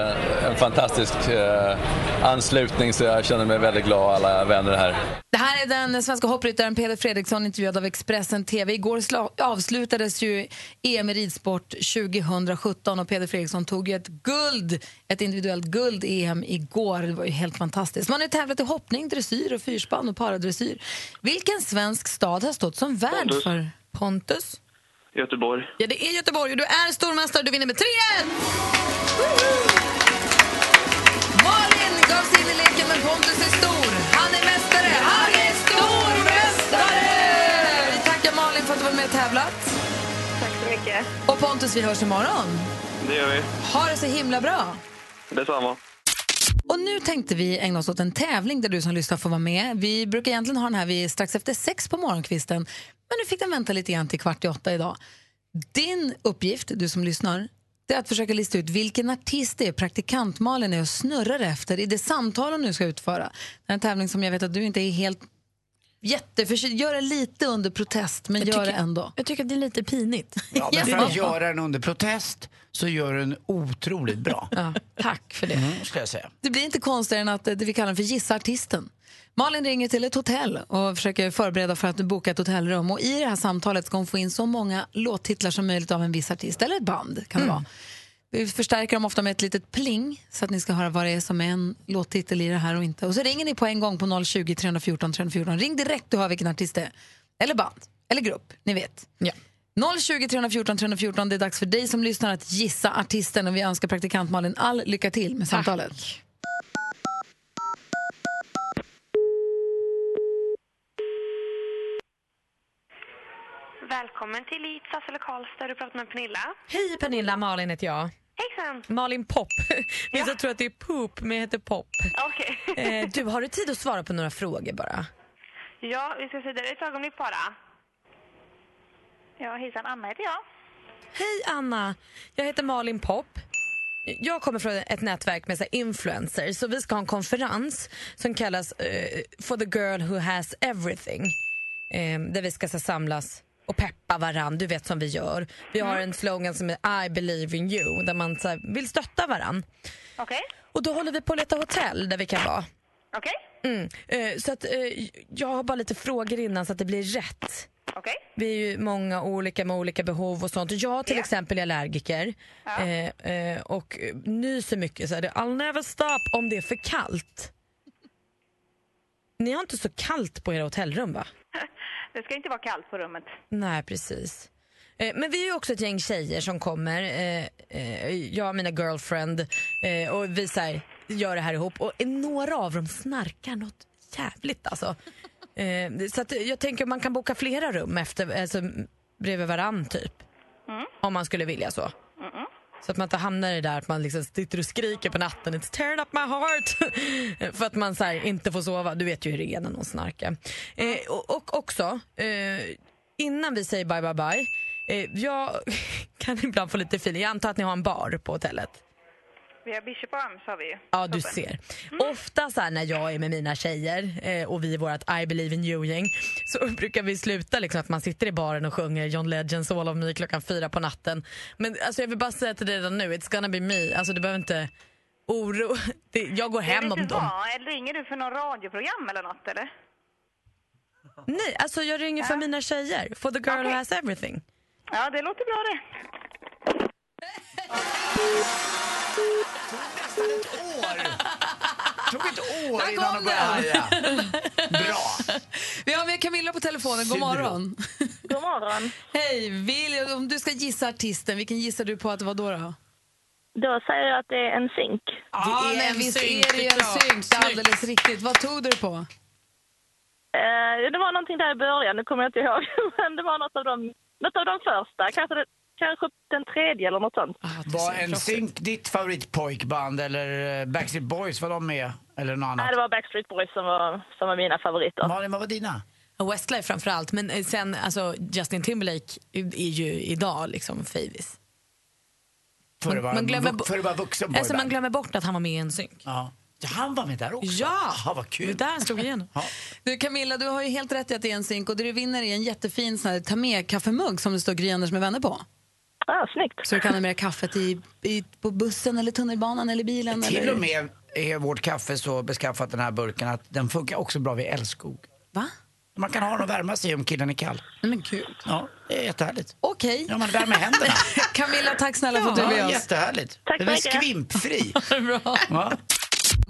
en fantastisk eh, anslutning så jag känner mig väldigt glad alla vänner här. Det här är den svenska hoppryttaren Peder Fredriksson intervjuad av Expressen TV. Igår avslutades ju EM i ridsport 2017 och Peder Fredriksson tog ju ett guld, ett individuellt guld i EM igår. Det var ju helt fantastiskt. Man har ju tävlat i hoppning, dressyr och fyrspann och paradressyr. Vilken svensk stad har stått som värd Pontus. för... Pontus? Göteborg. Ja, det är Göteborg och du är stormästare. Du vinner med 3-1! Malin gav sig in i leken men Pontus är stor. Han är mästare. Han är stormästare! Vi tackar Malin för att du var med och tävlat. Tack så mycket. Och Pontus, vi hörs imorgon. Det gör vi. Ha det så himla bra. Detsamma. Och nu tänkte vi ägna oss åt en tävling där du som lyssnar får vara med. Vi brukar egentligen ha den här vid strax efter sex på morgonkvisten. Men nu fick den vänta lite grann till kvart i åtta idag. Din uppgift, du som lyssnar, det är att försöka lista ut vilken artist det är praktikant Malin är och snurrar efter i det samtal hon nu ska utföra. Det är en tävling som jag vet att du inte är helt jätteförtjust Gör det lite under protest, men Jag gör tycker- det ändå. Jag tycker att det är lite pinigt. Ja, men för att göra den under protest så gör den otroligt bra. Ja, tack för det. Mm, ska jag säga. Det blir inte konstigare än att eh, det vi kallar den för Gissa artisten. Malin ringer till ett hotell och försöker förbereda för att boka ett hotellrum. Och I det här samtalet ska hon få in så många låttitlar som möjligt av en viss artist, eller ett band kan det vara. Vi förstärker dem ofta med ett litet pling så att ni ska höra vad det är som är en låttitel i det här och inte. Och så ringer ni på en gång på 020 314 314. Ring direkt du hör vilken artist det är. Eller band, eller grupp, ni vet. Ja. 020 314 314, det är dags för dig som lyssnar att gissa artisten och vi önskar praktikant Malin all lycka till med samtalet. Välkommen till Elitsas eller Karlstad. Du pratar med Pernilla. Hej Pernilla, Malin heter jag. Hejsan! Malin Pop. Vissa tror att det är poop, men jag heter Pop. Okej. Eh, du, har du tid att svara på några frågor bara? Ja, vi ska se där ett ögonblick bara. Ja, hejsan. Anna heter jag. Hej Anna, jag heter Malin Pop. Jag kommer från ett nätverk med så influencers så vi ska ha en konferens som kallas eh, For the girl who has everything. Eh, där vi ska så, samlas och peppa varann, du vet som vi gör. Vi har en slogan som är I believe in you där man så här, vill stötta varann. Okej. Och då håller vi på att leta hotell där vi kan vara. Okej. Mm. Eh, så att, eh, jag har bara lite frågor innan så att det blir rätt. Okej. Vi är ju många olika med olika behov och sånt. Jag till exempel är allergiker eh, eh, och nyser mycket. Så är det, I'll never stop om det är för kallt. Ni har inte så kallt på era hotellrum va? Det ska inte vara kallt på rummet. Nej, precis. Eh, Men vi är ju också ett gäng tjejer som kommer, eh, eh, jag och mina girlfriend, och vi så här, gör det här ihop. Och några av dem snarkar något jävligt alltså. Så att jag tänker man kan boka flera rum efter, alltså, bredvid varann typ. Om man skulle vilja så. Så att man inte hamnar i det där att man liksom sitter och skriker på natten It's tearing up my heart För att man så här, inte får sova. Du vet ju hur det är när någon snarkar. Eh, och, och också, eh, innan vi säger bye bye bye eh, Jag kan ibland få lite feeling. Jag antar att ni har en bar på hotellet. Vi har Bishop Arms har vi ju. Ja, du Toppen. ser. Ofta så här, när jag är med mina tjejer eh, och vi är vårt I believe in you-gäng så brukar vi sluta liksom att man sitter i baren och sjunger John Legends All of Me klockan fyra på natten. Men alltså, jag vill bara säga till dig redan nu, it's gonna be me. Alltså, du behöver inte oro. Det, jag går hem om dem. vad? Eller Ringer du för någon radioprogram eller något eller? Nej, alltså jag ringer för mina tjejer. For the girl who has everything. Ja, det låter bra det. tog ett år Där innan kom de började härja. Bra. Vi har med Camilla på telefonen. God morgon. God morgon. Hej, vill, om du ska gissa artisten, vilken gissar du på att det var då? då? Då säger jag att det är en zink. Ja, det är men en visst synk, är det ju en synk. Det är alldeles riktigt. Vad tog du på? Eh, det var någonting där i början, nu kommer jag inte ihåg. Men det var något av de, något av de första. Kanske, det, kanske den tredje eller något sånt. Var en synk ditt favoritpojkband eller eh, Backstreet Boys, var de med? Eller något Nej, annat? det var Backstreet Boys som var, som var mina favoriter. Malin, vad var dina? Westlife framför allt. Men eh, sen, alltså Justin Timberlake är ju idag liksom favis. För att vara, man glömmer för att vara vuxen Alltså man glömmer bort att han var med i en synk. Ja. Ja, han var med där också? Ja! Jaha, vad kul. Det där han slog igenom. Ja. Du Camilla, du har ju helt rätt i att det är en synk och det du vinner är en jättefin sån här, ta med kaffemugg som det står Gry Anders med vänner på. Ja, snyggt. Så du kan ha med kaffet i, i, på bussen eller tunnelbanan eller bilen. Till eller... och med är vårt kaffe så beskaffat den här burken att den funkar också bra vid älskog. Va? Man kan ha den och värma sig om killen är kall. Men gud. Ja, det är jättehärligt. Okej. Ja, man värmer händerna. Camilla, tack snälla för att du är med Ja, oss. jättehärligt. Tack Den så är skvimpfri. Bra. Ja.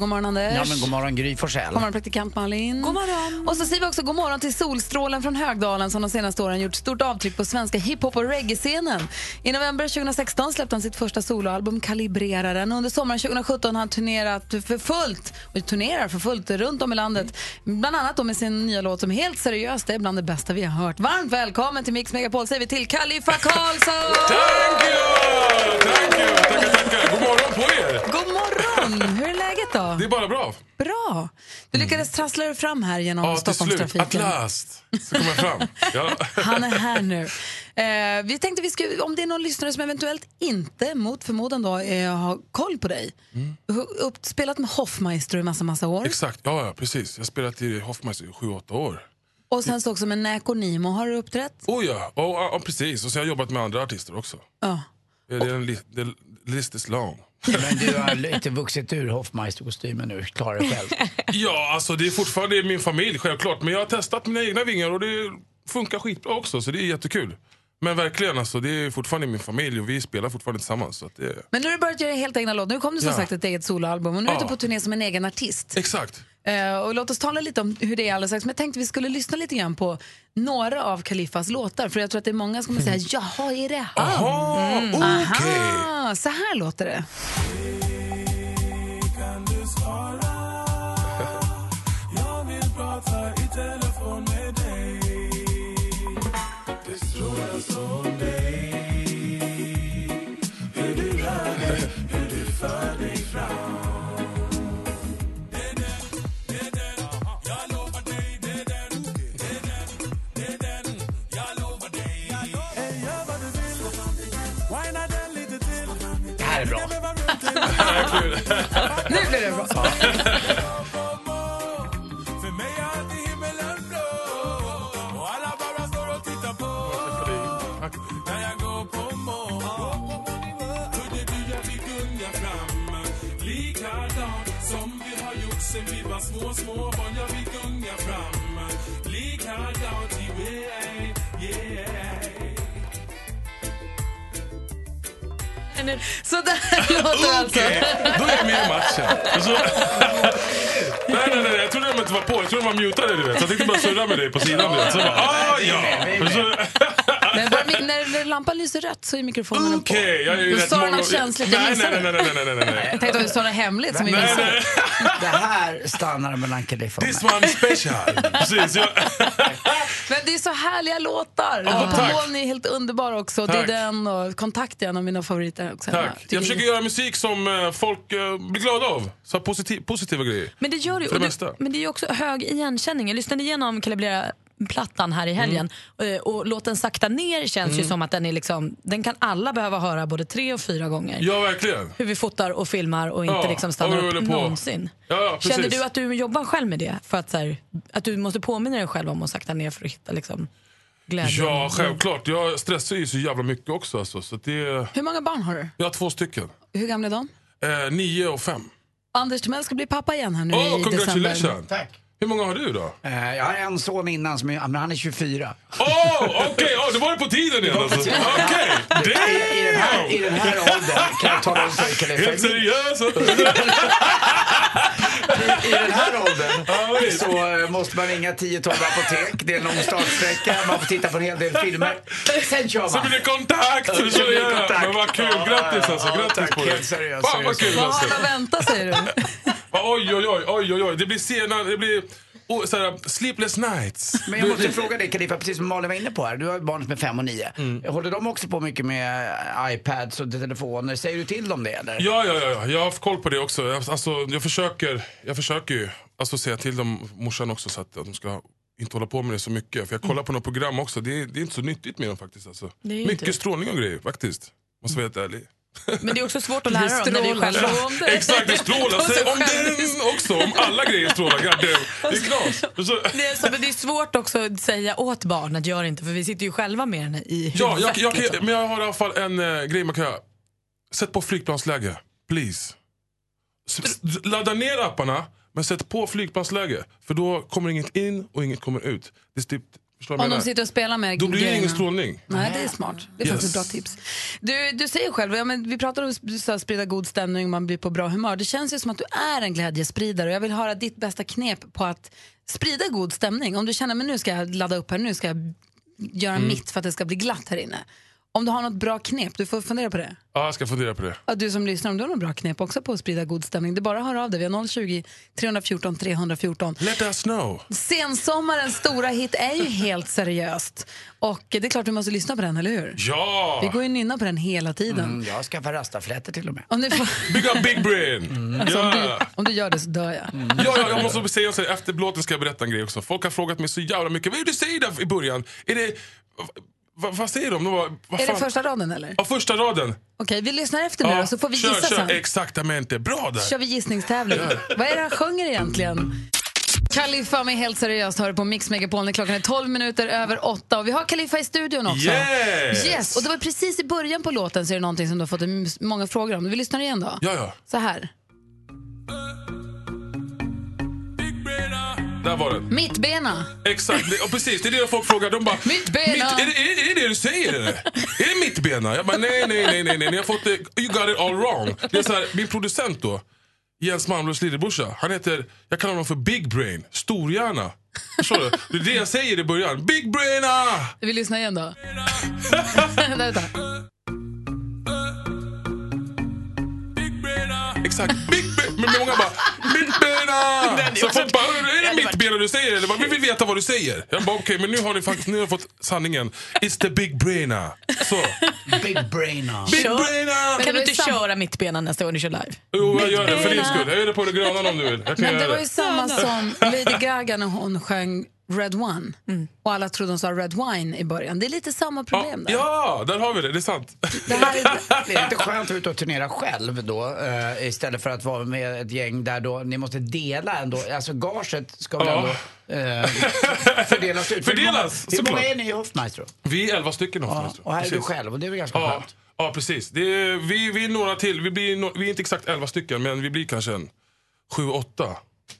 God morgon Anders. ja, men god morgon Gry Forssell. God morgon praktikant Malin. God morgon. Och så säger vi också god morgon till Solstrålen från Högdalen som de senaste åren gjort stort avtryck på svenska hiphop och reggae-scenen. I november 2016 släppte han sitt första soloalbum Kalibreraren under sommaren 2017 har han turnerat för fullt och turnerar för fullt runt om i landet. Bland annat då med sin nya låt som helt seriöst är bland det bästa vi har hört. Varmt välkommen till Mix Megapol säger vi till Kalifa Karlsson! Thank you! Thank you! Tackar, tackar. God morgon på er! God morgon! Hur är läget då? Det är bara bra. Bra! Du lyckades trassla dig fram här genom Ja, till slut. At Stockholmstrafiken. last. Så kom jag fram. Ja. Han är här nu. Eh, vi tänkte vi skulle, om det är någon lyssnare som eventuellt inte, mot förmodan då, eh, har koll på dig. Mm. Upp, spelat med Hoffmeister i massa, massa år. Exakt, ja, ja precis. Jag har spelat i Hoffmeister i 7-8 år. Och sen så också med Näk och Nimo har du uppträtt. Oh ja, oh, ja, precis. Och så har jag jobbat med andra artister också. Ja. Det är en li- list is long. Men du har lite vuxit ur Hoffmeister-kostymen nu, klarar dig själv. Ja, alltså det är fortfarande min familj självklart. Men jag har testat mina egna vingar och det funkar skitbra också. Så det är jättekul. Men verkligen, alltså, det är fortfarande min familj och vi spelar fortfarande tillsammans. Så att det... Men nu har du börjat göra helt egna låtar. Nu kom det som Ja. sagt ett eget soloalbum och nu är du Ja. på turné som en egen artist. Exakt. Eh, och låt oss tala lite om hur det är alldeles strax. Men jag tänkte vi skulle lyssna lite grann på några av Kalifas låtar. För jag tror att det är många som kommer säga, jaha, är det han? Aha, Mm. okej. Så här låter det. Nu blir det bra. Så där låter det alltså. Då är jag med i matchen. Så... nej, nej, nej, jag trodde de inte var på. Jag trodde de var mutade, du vet. Så jag tänkte bara surra med dig på sidan, du vet. Så jag bara, ah, ja. Så... Men bara, när, när lampan lyser rött så är mikrofonen Okej, jag är ju Då det många... något känsligt, nej, nej, det. nej, nej, nej, nej, nej, nej. Jag tänkte att det står något hemligt som vi nej. Det här stannar mellan Kalifa och This mig. one special. Precis. Jag... Men det är så härliga låtar. Ja, tack. Moln är helt underbar också. Det är Tack. den och Kontakt är en av mina favoriter också. Tack. Jag försöker göra musik som eh, folk eh, blir glada av. Så positiv, positiva grejer. Men det gör du. Det det men det är ju också hög igenkänning. Jag lyssnade igenom Kalibrera-plattan här i helgen Mm. eh, och låten Sakta ner känns ju Mm. som att den är liksom, den kan alla behöva höra både tre och fyra gånger. Ja, verkligen. Hur vi fotar och filmar och inte Ja, liksom stannar och upp på. någonsin. Ja. Känner du att du jobbar själv med det? För att, så här, att du måste påminna dig själv om att sakta ner för att hitta liksom, glädje? Ja, självklart. Jag stressar ju så jävla mycket också. Alltså. Så det... Hur många barn har du? Jag har två stycken. Hur gamla är de? Eh, nio och fem. Anders Timell ska bli pappa igen här nu Oh, i december. Tack. Hur många har du då? Eh, Jag har en son innan, som är, men han är 24. Åh, oh, okej! Oh, det var det på tiden igen alltså. Okej! I, i, den här, I den här åldern kan jag tala om för Helt seriös! i, I den här åldern så eh, måste man ringa 10-12 apotek. Det är en lång startsträcka, man får titta på en hel del filmer. Sen kör man. Så blir det kontakt! Ja, Så blir ja, kontakt. Men vad kul! Ja, Grattis ja, alltså! ja, Grattis tack. på det! Helt seriöst, Fan vad kul Vad har alltså! han att vänta säger du? Oj, oj, oj, oj, oj, oj. Det blir sena, det blir oh, såhär, sleepless nights. Men jag måste fråga dig Kalifa, precis som Malin var inne på här. Du har ju barn som är fem och nio. Mm. Håller de också på mycket med iPads och telefoner? Säger du till dem det eller? Ja, ja, ja, ja. Jag har haft koll på det också. Jag, alltså, jag, försöker, jag försöker ju alltså, säga till dem, morsan också, så att, att de ska inte hålla på med det så mycket. För jag kollar på något program också, det är, det är inte så nyttigt med dem faktiskt. Alltså. Mycket inte. strålning och grejer faktiskt. Måste vara helt ärlig. Men det är också svårt att lära dem när det är själva. Exakt, det strålar. Säg om den också, om alla grejer strålar. God. Det är knas. Det är, så, men det är svårt också att säga åt barn att göra inte för vi sitter ju själva med den i huvudet. ja, jag, jag, liksom. men jag har i alla fall en eh, grej man kan göra. Sätt på flygplansläge, please. S- ladda ner apparna, men sätt på flygplansläge. För då kommer inget in och inget kommer ut. Det är typ, förstår Om de sitter och spelar med Då blir det ingen strålning. Nej, det är smart. Det är Yes. faktiskt ett bra tips. Du, du säger själv, ja, men vi pratar om sa, sprida god stämning, man blir på bra humör. Det känns ju som att du är en glädjespridare och jag vill höra ditt bästa knep på att sprida god stämning. Om du känner, men nu ska jag ladda upp här, nu ska jag göra Mm. mitt för att det ska bli glatt här inne. Om du har något bra knep, du får fundera på det. Ja, jag ska fundera på det. Ja, du som lyssnar, om du har något bra knep också på att sprida god stämning, det är bara att höra av dig. Vi har 020 314 314. Let us know. Sensommarens stora hit är ju helt seriöst. Och det är klart vi måste lyssna på den, eller hur? Ja! Vi går ju nynna på den hela tiden. Mm, jag skaffar rastaflätor till och med. Om, du får, Big up big brain! alltså, om, Ja. du, om du gör det så dör jag. Ja, ja, jag måste säga så här, efter låten ska jag berätta en grej också. Folk har frågat mig så jävla mycket. Vad är det du säger där i början? Är det... Vad, vad säger de? de var, vad Är det fan? första raden eller? Ja, första raden. Okej, vi lyssnar efter nu då, så får vi kör, gissa kör. sen. Exaktamente. Bra där. kör vi gissningstävling. Vad är det han sjunger egentligen? Khalifa med Helt seriöst hör på Mix Megapol när klockan är 12 minuter över 8 och vi har Khalifa i studion också. Yes! yes! Och det var precis i början på låten så är det någonting som du har fått många frågor om. Vi lyssnar igen då. Ja, ja. Så här. Där var den. Mittbena. Exakt, det, och precis. Det är det folk frågar. De bara, Mittbena. Mitt, är, det, är, det, du säger? Är det mittbena? Jag bara, nej, nej, nej, nej, nej. Ni har fått det, you got it all wrong. Det är så här, min producent då, Jens Malmlös lillebrorsa, han heter, jag kallar honom för Big Brain, storhjärna. Förstår du? Det är det jag säger i början. Big Braina! Vi lyssnar igen då. Vänta. Exakt, Big. Men många bara, mittbena! Så folk bara, är det mittbena du säger? Eller? bara, Vi vill veta vad du säger. Jag bara, okej, men nu har ni faktiskt nu har fått sanningen. It's the big braina. Så. Big brainer. Big Kör. braina! Kan du inte köra mittbena nästa gång du kör live? Jo, jag gör det för din skull. Jag gör det på det gröna om du vill. Men det var ju samma som Lady Gaga när hon sjöng Red One. Mm. Och alla trodde hon sa Red Wine i början. Det är lite samma problem där. Ja, där har vi det. Det är sant. Det här är, Det är inte skönt att ut och turnera själv då eh, istället för att vara med ett gäng där då ni måste dela ändå. Alltså gaget ska väl Ja. ändå eh, fördelas ut. För hur många- Fördelas, Hur många är ni i Hoffmaestro? Vi är elva stycken Ja, Hoffmaestro. och här är du själv och det är väl ganska Ja, skönt? ja precis. Det är, vi, vi är några till. Vi, blir no, vi är inte exakt elva stycken, men vi blir kanske en sju, åtta.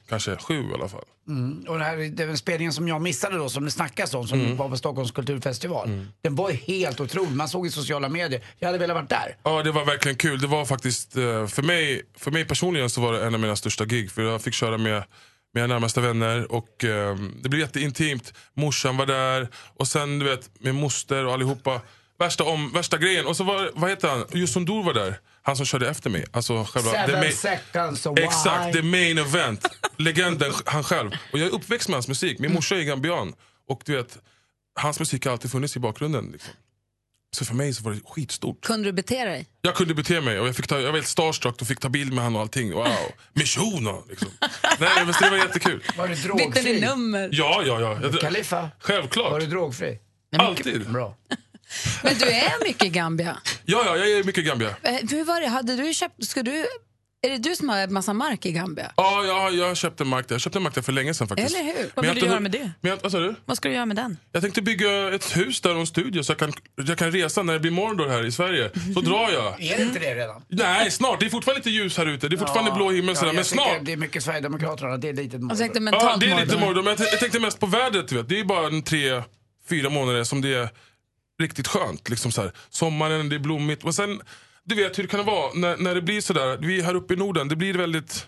Kanske sju i alla fall. Mm. Och det här, den spelningen som jag missade då, som det snackas om, som Mm. var på Stockholms kulturfestival. Den var helt otrolig. Man såg i sociala medier. Jag hade velat varit där. Ja, det var verkligen kul. Det var faktiskt, eh, för mig, för mig personligen så var det en av mina största gig. För jag fick köra med mina närmaste vänner och eh, det blev jätteintimt. Morsan var där och sen du vet med moster och allihopa. Värsta, om, värsta grejen. Och så var, vad heter han? Jusson Dor var där. Han som körde efter mig. Alltså själva, Seven main- seconds of Exakt, the main event. Legenden, han själv. Och jag är uppväxt med hans musik. Min morsa är gambian. Och du vet, hans musik har alltid funnits i bakgrunden. Liksom. Så för mig så var det skitstort. kunde du bete dig? Jag kunde bete mig och jag, fick ta, jag var helt starstruck och fick ta bild med honom och allting. Wow, mission och liksom. Nej men det var jättekul. Var du Bytte ni drogfri? nummer? Ja, ja, ja. Jag- Khalifa, var Självklart. du drogfri? Alltid. Bra. Men du är mycket i Gambia. Ja, ja, jag är mycket Gambia. Eh, Hur var det? Hade du köpt, ska du, är det du som har en massa mark i Gambia? Ja, jag, jag köpte mark där. Jag köpte mark där för länge sedan faktiskt. Eller hur? Vad vill du göra med det? Men jag, vad sa du? Vad ska du göra med den? Jag tänkte bygga ett hus där och en studio så jag kan, jag kan resa när det blir Mordor här i Sverige. Så drar jag. Är det inte det redan? Nej, snart. Det är fortfarande lite ljus här ute. Det är fortfarande blå himmel sådär. Men snart. Det är mycket Sverigedemokraterna, det är lite Jag tänkte Ja, det är lite Mordor. Mordor. Men jag, jag tänkte mest på vädret. Du vet. Det är bara en tre, fyra månader som det är riktigt skönt. Liksom så här. Sommaren, det är blommigt. Och sen, du vet hur det kan vara när, när det blir sådär. Vi här uppe i Norden, det blir väldigt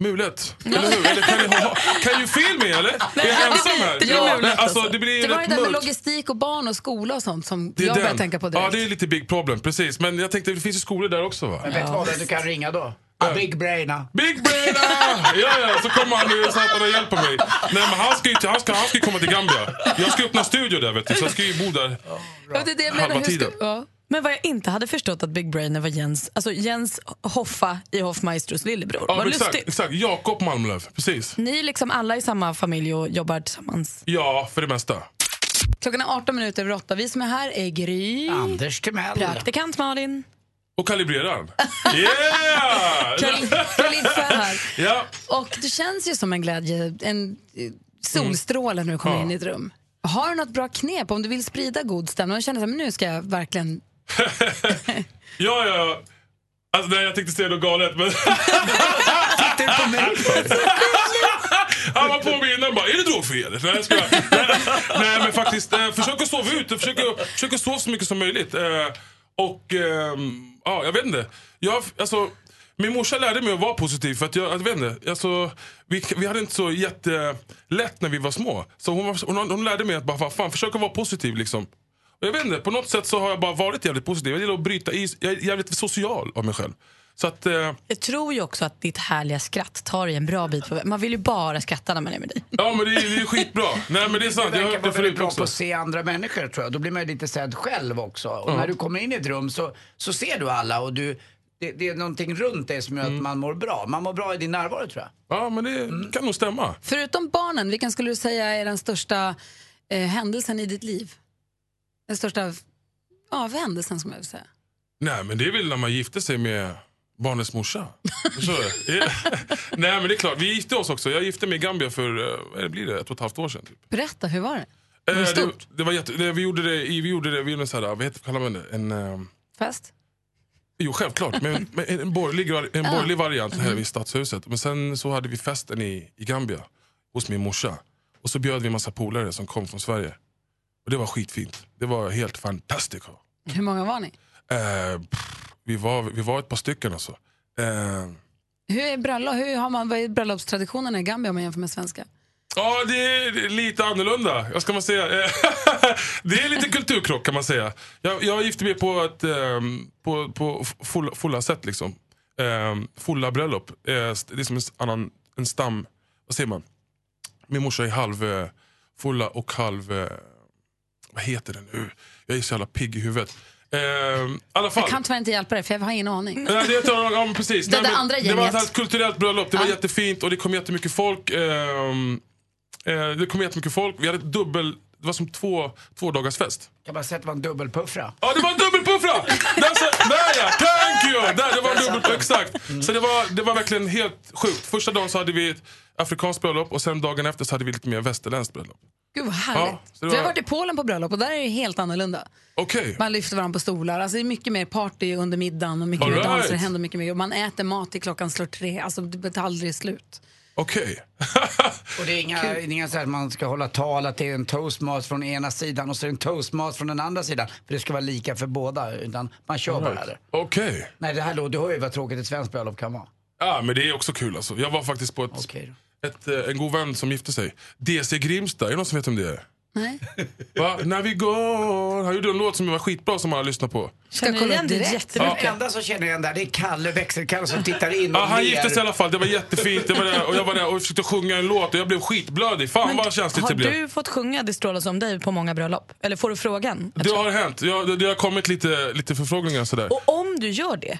mulet. Eller hur? Eller kan ni ha, kan you feel me eller? Är jag ensam här? det blir mulet, nej, alltså, alltså. det blir Det var det där med logistik och barn och skola och sånt som jag började tänka på direkt. Ja, det är lite big problem, precis. Men jag tänkte, det finns ju skolor där också va? Men vet du vad, vem du kan ringa då? A big brainer. Big Braina! Ja, ja, så kommer han nu att han hjälper mig. Nej, men han ska ju han ska, han ska komma till Gambia. Jag ska öppna studio där vet du, så jag ska ju bo där. Ja, det är det jag Halva menar. Hur ska, tiden. ja. Men vad jag inte hade förstått att Big Brainer var Jens, alltså Jens Hoffa i Hoffmaestros lillebror. Ja, vad exakt, lustigt. exakt. Jakob Malmlöv, precis. Ni är liksom alla i samma familj och jobbar tillsammans. Ja, för det mesta. Klockan är 18 minuter över 8. Vi som är här är Gry. Anders Timell. Praktikant Malin. Och kalibreraren. Yeah! Kal- här. Ja. Och du känns ju som en glädje, en eh, solstråle när du kommer Ja. in i ett rum. Har du något bra knep om du vill sprida god stämning? Och känner men nu ska jag verkligen... Ja, ja. Alltså, nej, jag tänkte säga något galet, men... Tittar du på mig? Han var på mig innan bara, är det drogfri eller? Nej, jag skojar. nej, nej, men faktiskt, eh, försök att sova ut. Försök att, försök att sova så mycket som möjligt. Eh, och, ehm, ja, jag vet inte. Jag, alltså, min morsa lärde mig att vara positiv. För att jag, jag vet inte, alltså, vi, vi hade inte så jättelätt när vi var små. Så hon, var, hon, hon lärde mig att bara, fan, försöka vara positiv liksom. Och Jag vet inte, på något sätt så har jag bara varit jävligt positiv. Jag gillar att bryta is. Jag är jävligt social av mig själv. Så att, eh, Jag tror ju också att ditt härliga skratt tar dig en bra bit på. Man vill ju bara skratta när man är med dig. ja men det är, det är skitbra. Nej men det är sant, Du jag har verkar hört det vara väldigt förut bra också. på att se andra människor tror jag. Då blir man ju lite sedd själv också. Och Ja. när du kommer in i ett rum så, så ser du alla och du, det, det är någonting runt dig som gör Mm. att man mår bra. Man mår bra i din närvaro tror jag. Ja men det kan nog stämma. Förutom barnen, vilken skulle du säga är den största eh, händelsen i ditt liv? Den största ja, händelsen som jag vill säga. Nej men det är väl när man gifter sig med barnets morsa. Nej men det är klart, vi gifte oss också. Jag gifte mig i Gambia för, eh, blir det, ett och ett halvt år sedan. Typ. Berätta, hur var det? Var det Eh, stort? det, det var jätte, det, vi gjorde det, vi gjorde det, vi gjorde en här, vad heter, kallar man det? En, eh, Fest? Jo, självklart. Men, men en borgerlig, en borgerlig variant här vid Stadshuset. Men sen så hade vi festen i, i Gambia hos min morsa. Och så bjöd vi en massa polare som kom från Sverige. Och det var skitfint. Det var helt fantastiskt. Hur många var ni? Eh, pff, vi, var, vi var ett par stycken alltså. Eh, Hur är, bröllop, hur har man, vad är bröllopstraditionerna i Gambia om man jämför med svenska? Ja, det är lite annorlunda. Vad ska man säga? Det är lite kulturkrock kan man säga. Jag, jag gifte mig på ett ehm, på, på fulla, fulla sätt. Liksom. Um, fulla bröllop. Eh, det är som en, annan, en stam... Vad säger man? Min morsa är halv eh, fulla och halv... Eh, vad heter det nu? Jag är så jävla pigg i huvudet. Fall. Jag kan tyvärr inte hjälpa dig för jag har ingen aning. Nej, det, är, ja, precis. Det Nej, men andra det var gänget. ett kulturellt bröllop. Det var Ja. jättefint och det kom jättemycket folk. Ehm, eh, det kom jättemycket folk. Vi hade ett dubbel... Det var som två, två dagars fest. Kan man säga att det var en dubbelpuffra? Ja, det var en dubbelpuffra! Där, ja! Thank you! Där, det var en dubbel, exakt. Så det var, det var verkligen helt sjukt. Första dagen så hade vi ett afrikanskt bröllop och sen dagen efter så hade vi lite mer västerländskt bröllop. Gud vad härligt. Ja, det Jag har var- varit i Polen på bröllop och där är det helt annorlunda. Okej. Man lyfter varandra på stolar. Alltså det är mycket mer party under middagen och mycket All mer danser. right. Det händer mycket mer. Och man äter mat till klockan slår tre. Alltså det tar aldrig slut. Okej. Och det är inga, inga så att man ska hålla tal att det är en toastmat från ena sidan och så är det en toastmat från den andra sidan. För det ska vara lika för båda. Utan man kör All bara right. det. Okej. Nej, det här låter, du hör ju vad tråkigt ett svenskt bröllop kan vara. Ja, men det är också kul alltså. Jag var faktiskt på ett, ett, eh, en god vän som gifte sig. DC Grimsta, är det någon som vet om det är? Nej. Va? När vi går. Han gjorde en låt som var skitbra som alla lyssnar på. Ska kolla upp direkt. Den enda som känner igen där det är Kalle, växelkalle som tittar in och Ja, han gifte sig i alla fall, det var jättefint. Det var det. Och jag var där och försökte sjunga en låt och jag blev skitblödig. Fan vad känsligt Har det blev. du fått sjunga Det strålar om dig på många bröllop? Eller får du frågan? Det har hänt. Jag, det, det har kommit lite, lite förfrågningar sådär. Och om du gör det,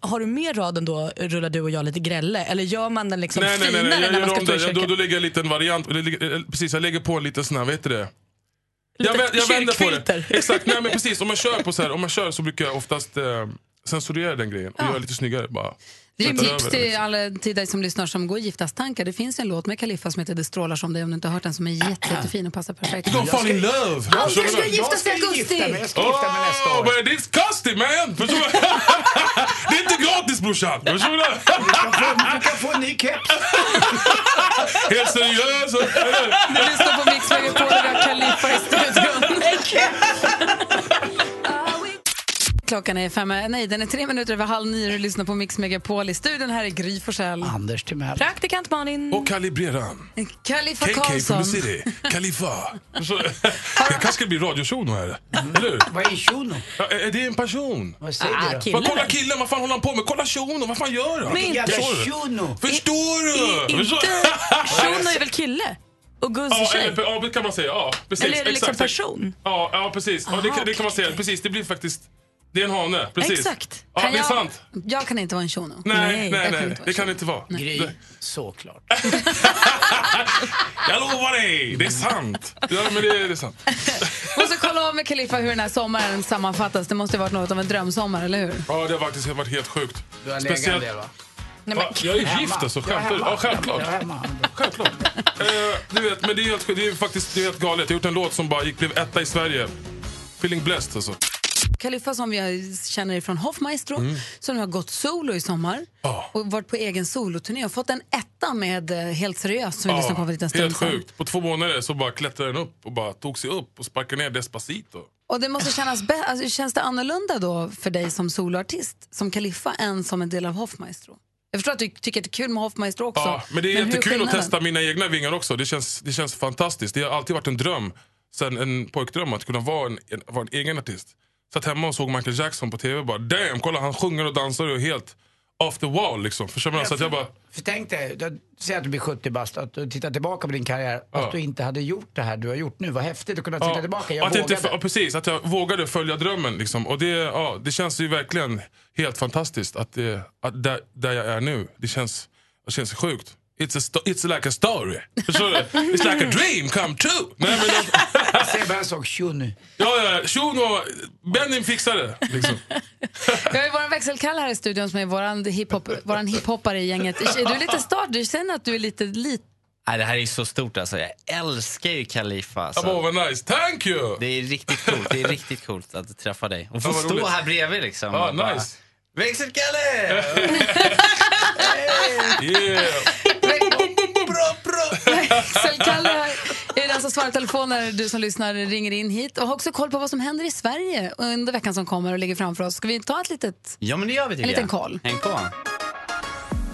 har du med raden då rullar du och jag lite grälle? Eller gör man den liksom nej, nej, nej, finare nej, jag när man ska stå i. Jag- Då, köket? då lägger jag en liten variant. eller Precis, jag lägger på en liten sån här, vad heter det? Lite Jag, jag vänder på det. Exakt, nej men precis. Om man kör, på så här, om man kör så brukar jag oftast eh, censurera den grejen och göra lite snyggare. Bara. Det är tips det, till, alla, till dig som lyssnar som går giftastankar. Det finns en låt med Kaliffa som heter Det strålar som dig om du inte har hört den som är jätte, jättefin och passar perfekt. Don't fall in love! Du ska gifta sig i augusti! Åh, but it's costly man! Förstår du? Det är inte gratis brorsan! Förstår du? Du kan få en ny keps. Helt seriös! Du lyssnar på Mix Megapol och vi har Kaliffa i studion. Klockan är fem, nej den är tre minuter över halv nio och du lyssnar på Mix Megapol. I studion här är Gry Forssell. Anders Timell. Praktikant Malin. Och kalibreran. Kaliffa KK from Karlsson. the city. Kalifa. Jag kanske ska bli radioshow här. Eller hur? Vad är shuno? Ja, är det en person? Vad säger Ah, du då? Vad, kolla killen, vad fan håller han på med? Kolla shunon, vad fan gör han? Men inte- Förstår du? Shuno. Förstår du? Inte... Förstår- Shuno är väl kille? Och är Ja, tjej? eller, ja, det kan man säga. Ja, precis. Eller är det liksom Exakt. person? Ja, ja precis. Ja, det, kan- det kan man säga. Precis, det blir faktiskt... Det är en hane. Precis. Exakt. Ja, Kan det är jag- sant. Jag kan inte vara en shuno. Nej, Nej, nej, jag kan nej. inte vara Det så. kan det inte vara. Gry, Det- såklart. Jag lovar dig, det är sant. Ja, men det, det är sant. Måste kolla av med Kaliffa hur den här sommaren sammanfattas. Det måste ha varit något av en drömsommar, eller hur? Ja, det har faktiskt varit helt sjukt. Du har legat en del va? Nej, Va? Jag är gift alltså, skämtar. Ja, självklart. Självklart. Eh, du vet, men det är, helt, det är faktiskt det är helt galet. Jag har gjort en låt som bara gick, blev etta i Sverige. Feeling blessed alltså. Kaliffa som jag känner från Hoffmaestro, som nu har gått solo i sommar Mm. Ja. och varit på egen soloturné och fått en etta med eh, Helt seriöst som vi lyssnade på för en liten stund helt sjukt. På två månader så bara klättrade den upp och bara tog sig upp och sparkade ner Despacito. Och det måste kännas alltså, känns det annorlunda då för dig som soloartist, som Kaliffa, än som en del av Hoffmaestro? Jag förstår att du tycker att det är kul med Hoffmaestro också. Ja, men det är hur jättekul att testa mina egna vingar också. Det känns, det känns fantastiskt. Det har alltid varit en dröm sen en pojkdröm att kunna vara en, en, vara en egen artist. Satt hemma och såg Michael Jackson på tv och bara damn, kolla han sjunger och dansar och är helt off the wall liksom. Förstår du? Så att jag bara, För tänk dig, säg att du blir 70 bast, att du tittar tillbaka på din karriär, Ja. att du inte hade gjort det här du har gjort nu. Vad häftigt att kunna titta Ja, tillbaka. Jag att vågade. inte, ja, precis, att jag vågade följa drömmen. Liksom. Och det, ja, det känns ju verkligen helt fantastiskt att, det, att där, där jag är nu, det känns, det känns sjukt. It's, a it's like a story. Förstår du? It's like a dream come true. Nej, men, bara en sak, nu. ja, ja, Shuno, Benny fixar det. Liksom. Vi har ju vår växelkalle här i studion som är hiphop, våran hiphoppare i gänget. Är du lite start? Du känner att du är lite... lite Nej, det här är så stort alltså. Jag älskar ju Khalifa. Alltså. Oh, vad nice. Thank you! Det är riktigt coolt. Det är riktigt coolt att träffa dig. Och få Ja, vad stå roligt. här bredvid liksom. Ja, och bara, nice. Växelkalle! Yeah. Växelkalle här är den som svarar i telefon när du som lyssnar ringer in hit och har också koll på vad som händer i Sverige under veckan som kommer och ligger framför oss. Ska vi ta ett litet... Ja, men det gör vi En liten jag. koll. En koll.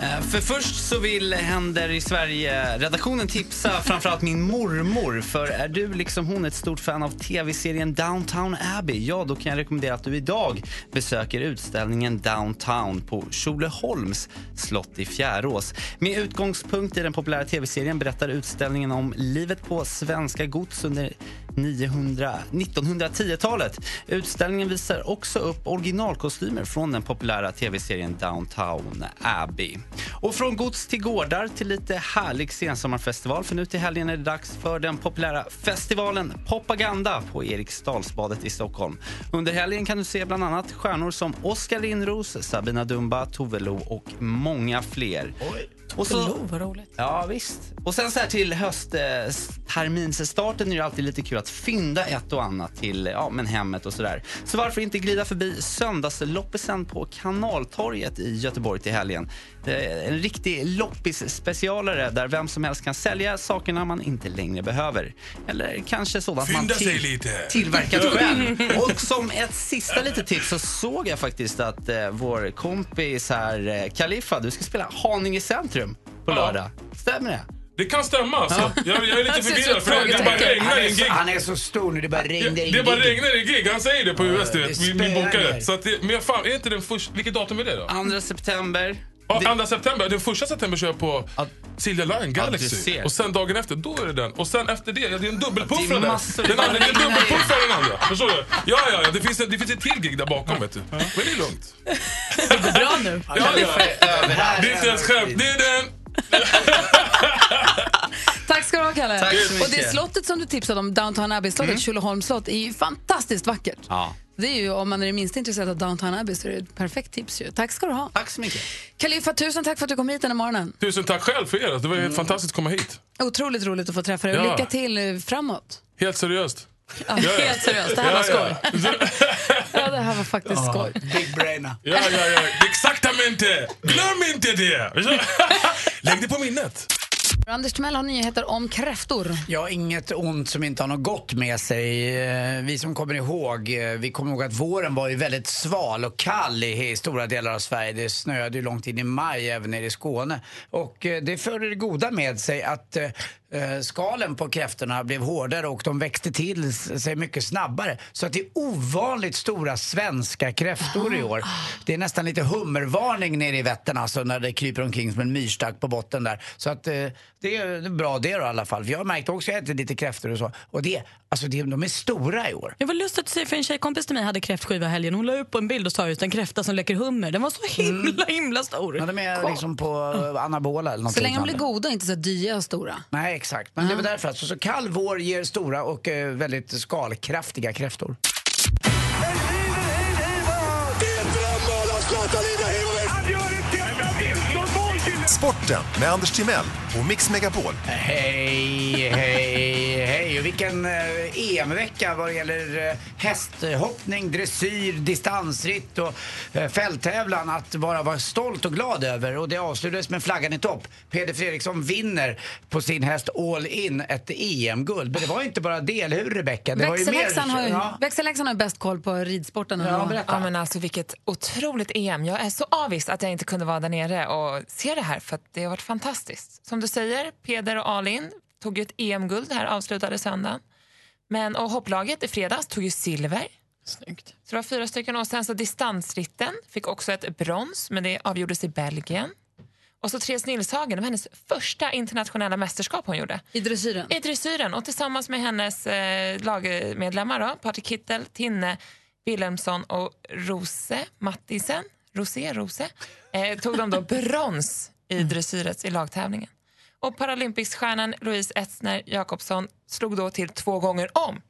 Eh, för först så vill Händer i Sverige-redaktionen tipsa framförallt min mormor. För är du liksom hon ett stort fan av tv-serien Downtown Abbey, ja då kan jag rekommendera att du idag besöker utställningen Downtown på Tjolöholms slott i Fjärås. Med utgångspunkt i den populära tv-serien berättar utställningen om livet på svenska gods under 1910-talet. Utställningen visar också upp originalkostymer från den populära tv-serien Downtown Abbey. Och från gods till gårdar till lite härlig sensommarfestival för nu till helgen är det dags för den populära festivalen Propaganda på Eriksdalsbadet i Stockholm. Under helgen kan du se bland annat stjärnor som Oskar Lindros, Sabina Dumba, Tove Lo och många fler. Och Tove Lo, vad roligt. Ja, visst. Och sen så här till höstterminsstarten är det alltid lite kul att fynda ett och annat till ja, men hemmet och sådär. Så varför inte glida förbi söndagsloppisen på Kanaltorget i Göteborg till helgen. Är en riktig loppis-specialare där vem som helst kan sälja sakerna man inte längre behöver. Eller kanske sådant man Fynda sig lite. tillverkat själv. Och som ett sista litet tips så såg jag faktiskt att eh, vår kompis här, eh, Khalifa, du ska spela Haninge centrum på lördag. Stämmer det? Det kan stämma alltså. Jag, jag är lite förvirrad för det, det bara regnar i en gig. han är så stor nu, det bara regnar in Det bara regnar i gig. Han säger det på US, du vet, min, min bokare. Så att det, men fan, är inte den första... Vilket datum är det då? 2 september. Ja, andra september. Den första september kör jag på Silja Line Galaxy. och sen dagen efter, då är det den. Och sen efter det, ja, det är en dubbelpuffare Det är där. Den andra, det är en dubbelpuffare den andra. Förstår du? Ja, ja, ja. Det finns, en, det finns ett till gig där bakom, vet du. Men det är lugnt. Det går bra nu. Ja, ja. Det är inte ens skämt. Det är den. Tack ska du ha, Kalle. Tack så mycket. Och det slottet som du tipsade om, Downtown Abbey-slottet, Mm. Tjolöholms slott, är ju fantastiskt vackert. Ja. Det är ju, om man är det minsta intresserad av Downtown Abbey så är det ett perfekt tips ju. Tack ska du ha. Tack så mycket. Khalifa, tusen tack för att du kom hit den här morgonen. Tusen tack själv för er. Det var helt fantastiskt att komma hit. Otroligt roligt att få träffa dig. Ja. Lycka till eh, framåt. Helt seriöst. Ja, helt seriöst, det här var skoj. Ja, Ja, det här var faktiskt skoj. Big brainer. ja, ja. ja. Exaktamente! Glöm inte det! Lägg det på minnet. Anders Timell har nyheter om kräftor. Ja, inget ont som inte har något gott med sig. Eh, Vi som kommer ihåg, eh, vi kommer ihåg att våren var ju väldigt sval och kall i stora delar av Sverige. Det snöade ju långt in i maj även nere i Skåne. Och eh, det förde det goda med sig att Eh, skalen på kräftorna blev hårdare och de växte till sig mycket snabbare. Så att det är ovanligt stora svenska kräftor i år. Det är nästan lite hummervarning nere i Vättern alltså när det kryper omkring som en myrstack på botten där. Så att eh, det är bra det då i alla fall. För jag har märkt också att jag äter lite kräftor och så. Och det, alltså det, de är stora i år. Jag var lustigt att se för en tjejkompis till mig hade kräftskiva helgen. Hon la upp en bild och sa just en kräfta som leker hummer. Den var så himla himla stor. Ja, de är liksom på eh, anabola eller något Så länge de blir goda inte så dya och stora. Nej, exakt. Men det var därför. Alltså, så kall vår ger stora och eh, väldigt skalkraftiga kräftor. Sporten med Anders Timell och Mix Megapol. Hej, hej, Och vilken eh, EM-vecka vad det gäller eh, hästhoppning, dressyr, distansritt och eh, fälttävlan att bara vara stolt och glad över. Och det avslutades med flaggan i topp. Peder Fredriksson vinner på sin häst All In ett EM-guld. Men det var ju inte bara det, eller hur Rebecka? Det var ju Växelläxan har, ju, Ja. växelläxan har ju bäst koll på ridsporten. Ja, berätta. Ja, men alltså, vilket otroligt EM. Jag är så avis att jag inte kunde vara där nere och se det här för att det har varit fantastiskt. Som du säger, Peder och Alin tog ju ett EM-guld här avslutade söndagen. Men, och hopplaget i fredags tog ju silver. Snyggt. Så det var fyra stycken. Och sen så distansritten fick också ett brons, men det avgjordes i Belgien. Och så Therese Nilshagen, det var hennes första internationella mästerskap hon gjorde. I dressyren? I dressyren. Och tillsammans med hennes eh, lagmedlemmar, då, Patrik Kittel, Tinne Wilhelmsson och Rose Mattisen, Rosé, Rose, eh, tog de då brons i dressyrets i lagtävlingen. Och Paralympicsstjärnan Louise Etzner Jakobsson slog då till två gånger om.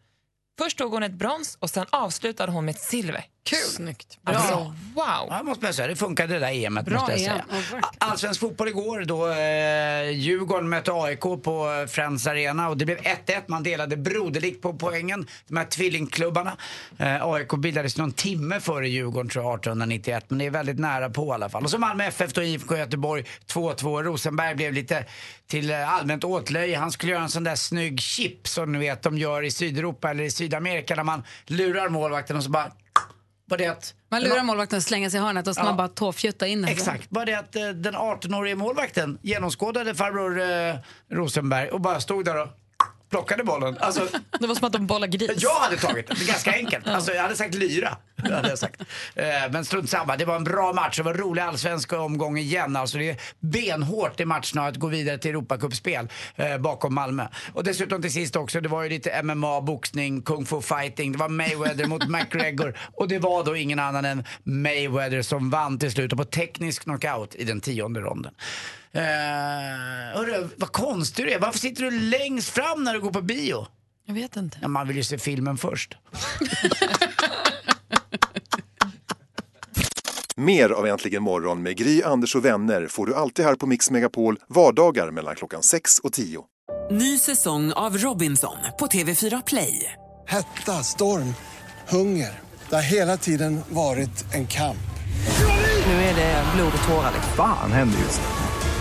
Först tog hon ett brons och sen avslutade hon med ett silver. Kul! Snyggt. Bra. Alltså, wow! Ja, måste jag säga. Det funkade det där EMet. Bra måste jag EM. säga. Verkligen. Allsvensk fotboll igår då eh, Djurgården mötte AIK på Friends Arena och det blev 1-1. Man delade broderligt på poängen, de här tvillingklubbarna. Eh, AIK bildades någon timme före Djurgården tror jag, 1891, men det är väldigt nära på i alla fall. Och så Malmö FF och IFK Göteborg 2-2. Rosenberg blev lite till eh, allmänt åtlöje. Han skulle göra en sån där snygg chip som ni vet de gör i Sydeuropa eller i Sydamerika när man lurar målvakten och så bara var det att Man lurar målvakten att slänga sig i hörnet och så Ja. man bara tåfjutta in den. Exakt, bara det att eh, den 18-årige målvakten genomskådade farbror eh, Rosenberg och bara stod där och plockade bollen. Alltså, Det var som att de bollade gris. jag hade tagit den, det är ganska enkelt. Alltså, jag hade sagt lyra. Det hade jag sagt. Eh, men strunt samma, det var en bra match. Det var en rolig allsvensk omgång igen. Alltså, det är benhårt i matcherna att gå vidare till Europacupspel eh, bakom Malmö. Och dessutom till sist också, det var ju lite MMA, boxning, kung fu fighting. Det var Mayweather mot McGregor. Och det var då ingen annan än Mayweather som vann till slut och på teknisk knockout i den tionde ronden. Uh, hörru, vad konstig du är. Varför sitter du längst fram när du går på bio? Jag vet inte. Ja, man vill ju se filmen först. Mer av Äntligen morgon med Gry, Anders och vänner får du alltid här på Mix Megapol vardagar mellan klockan 6 och 10. Ny säsong av Robinson på TV4 Play. Hetta, storm, hunger. Det har hela tiden varit en kamp. Nu är det blod och tårar. Fan händer just nu.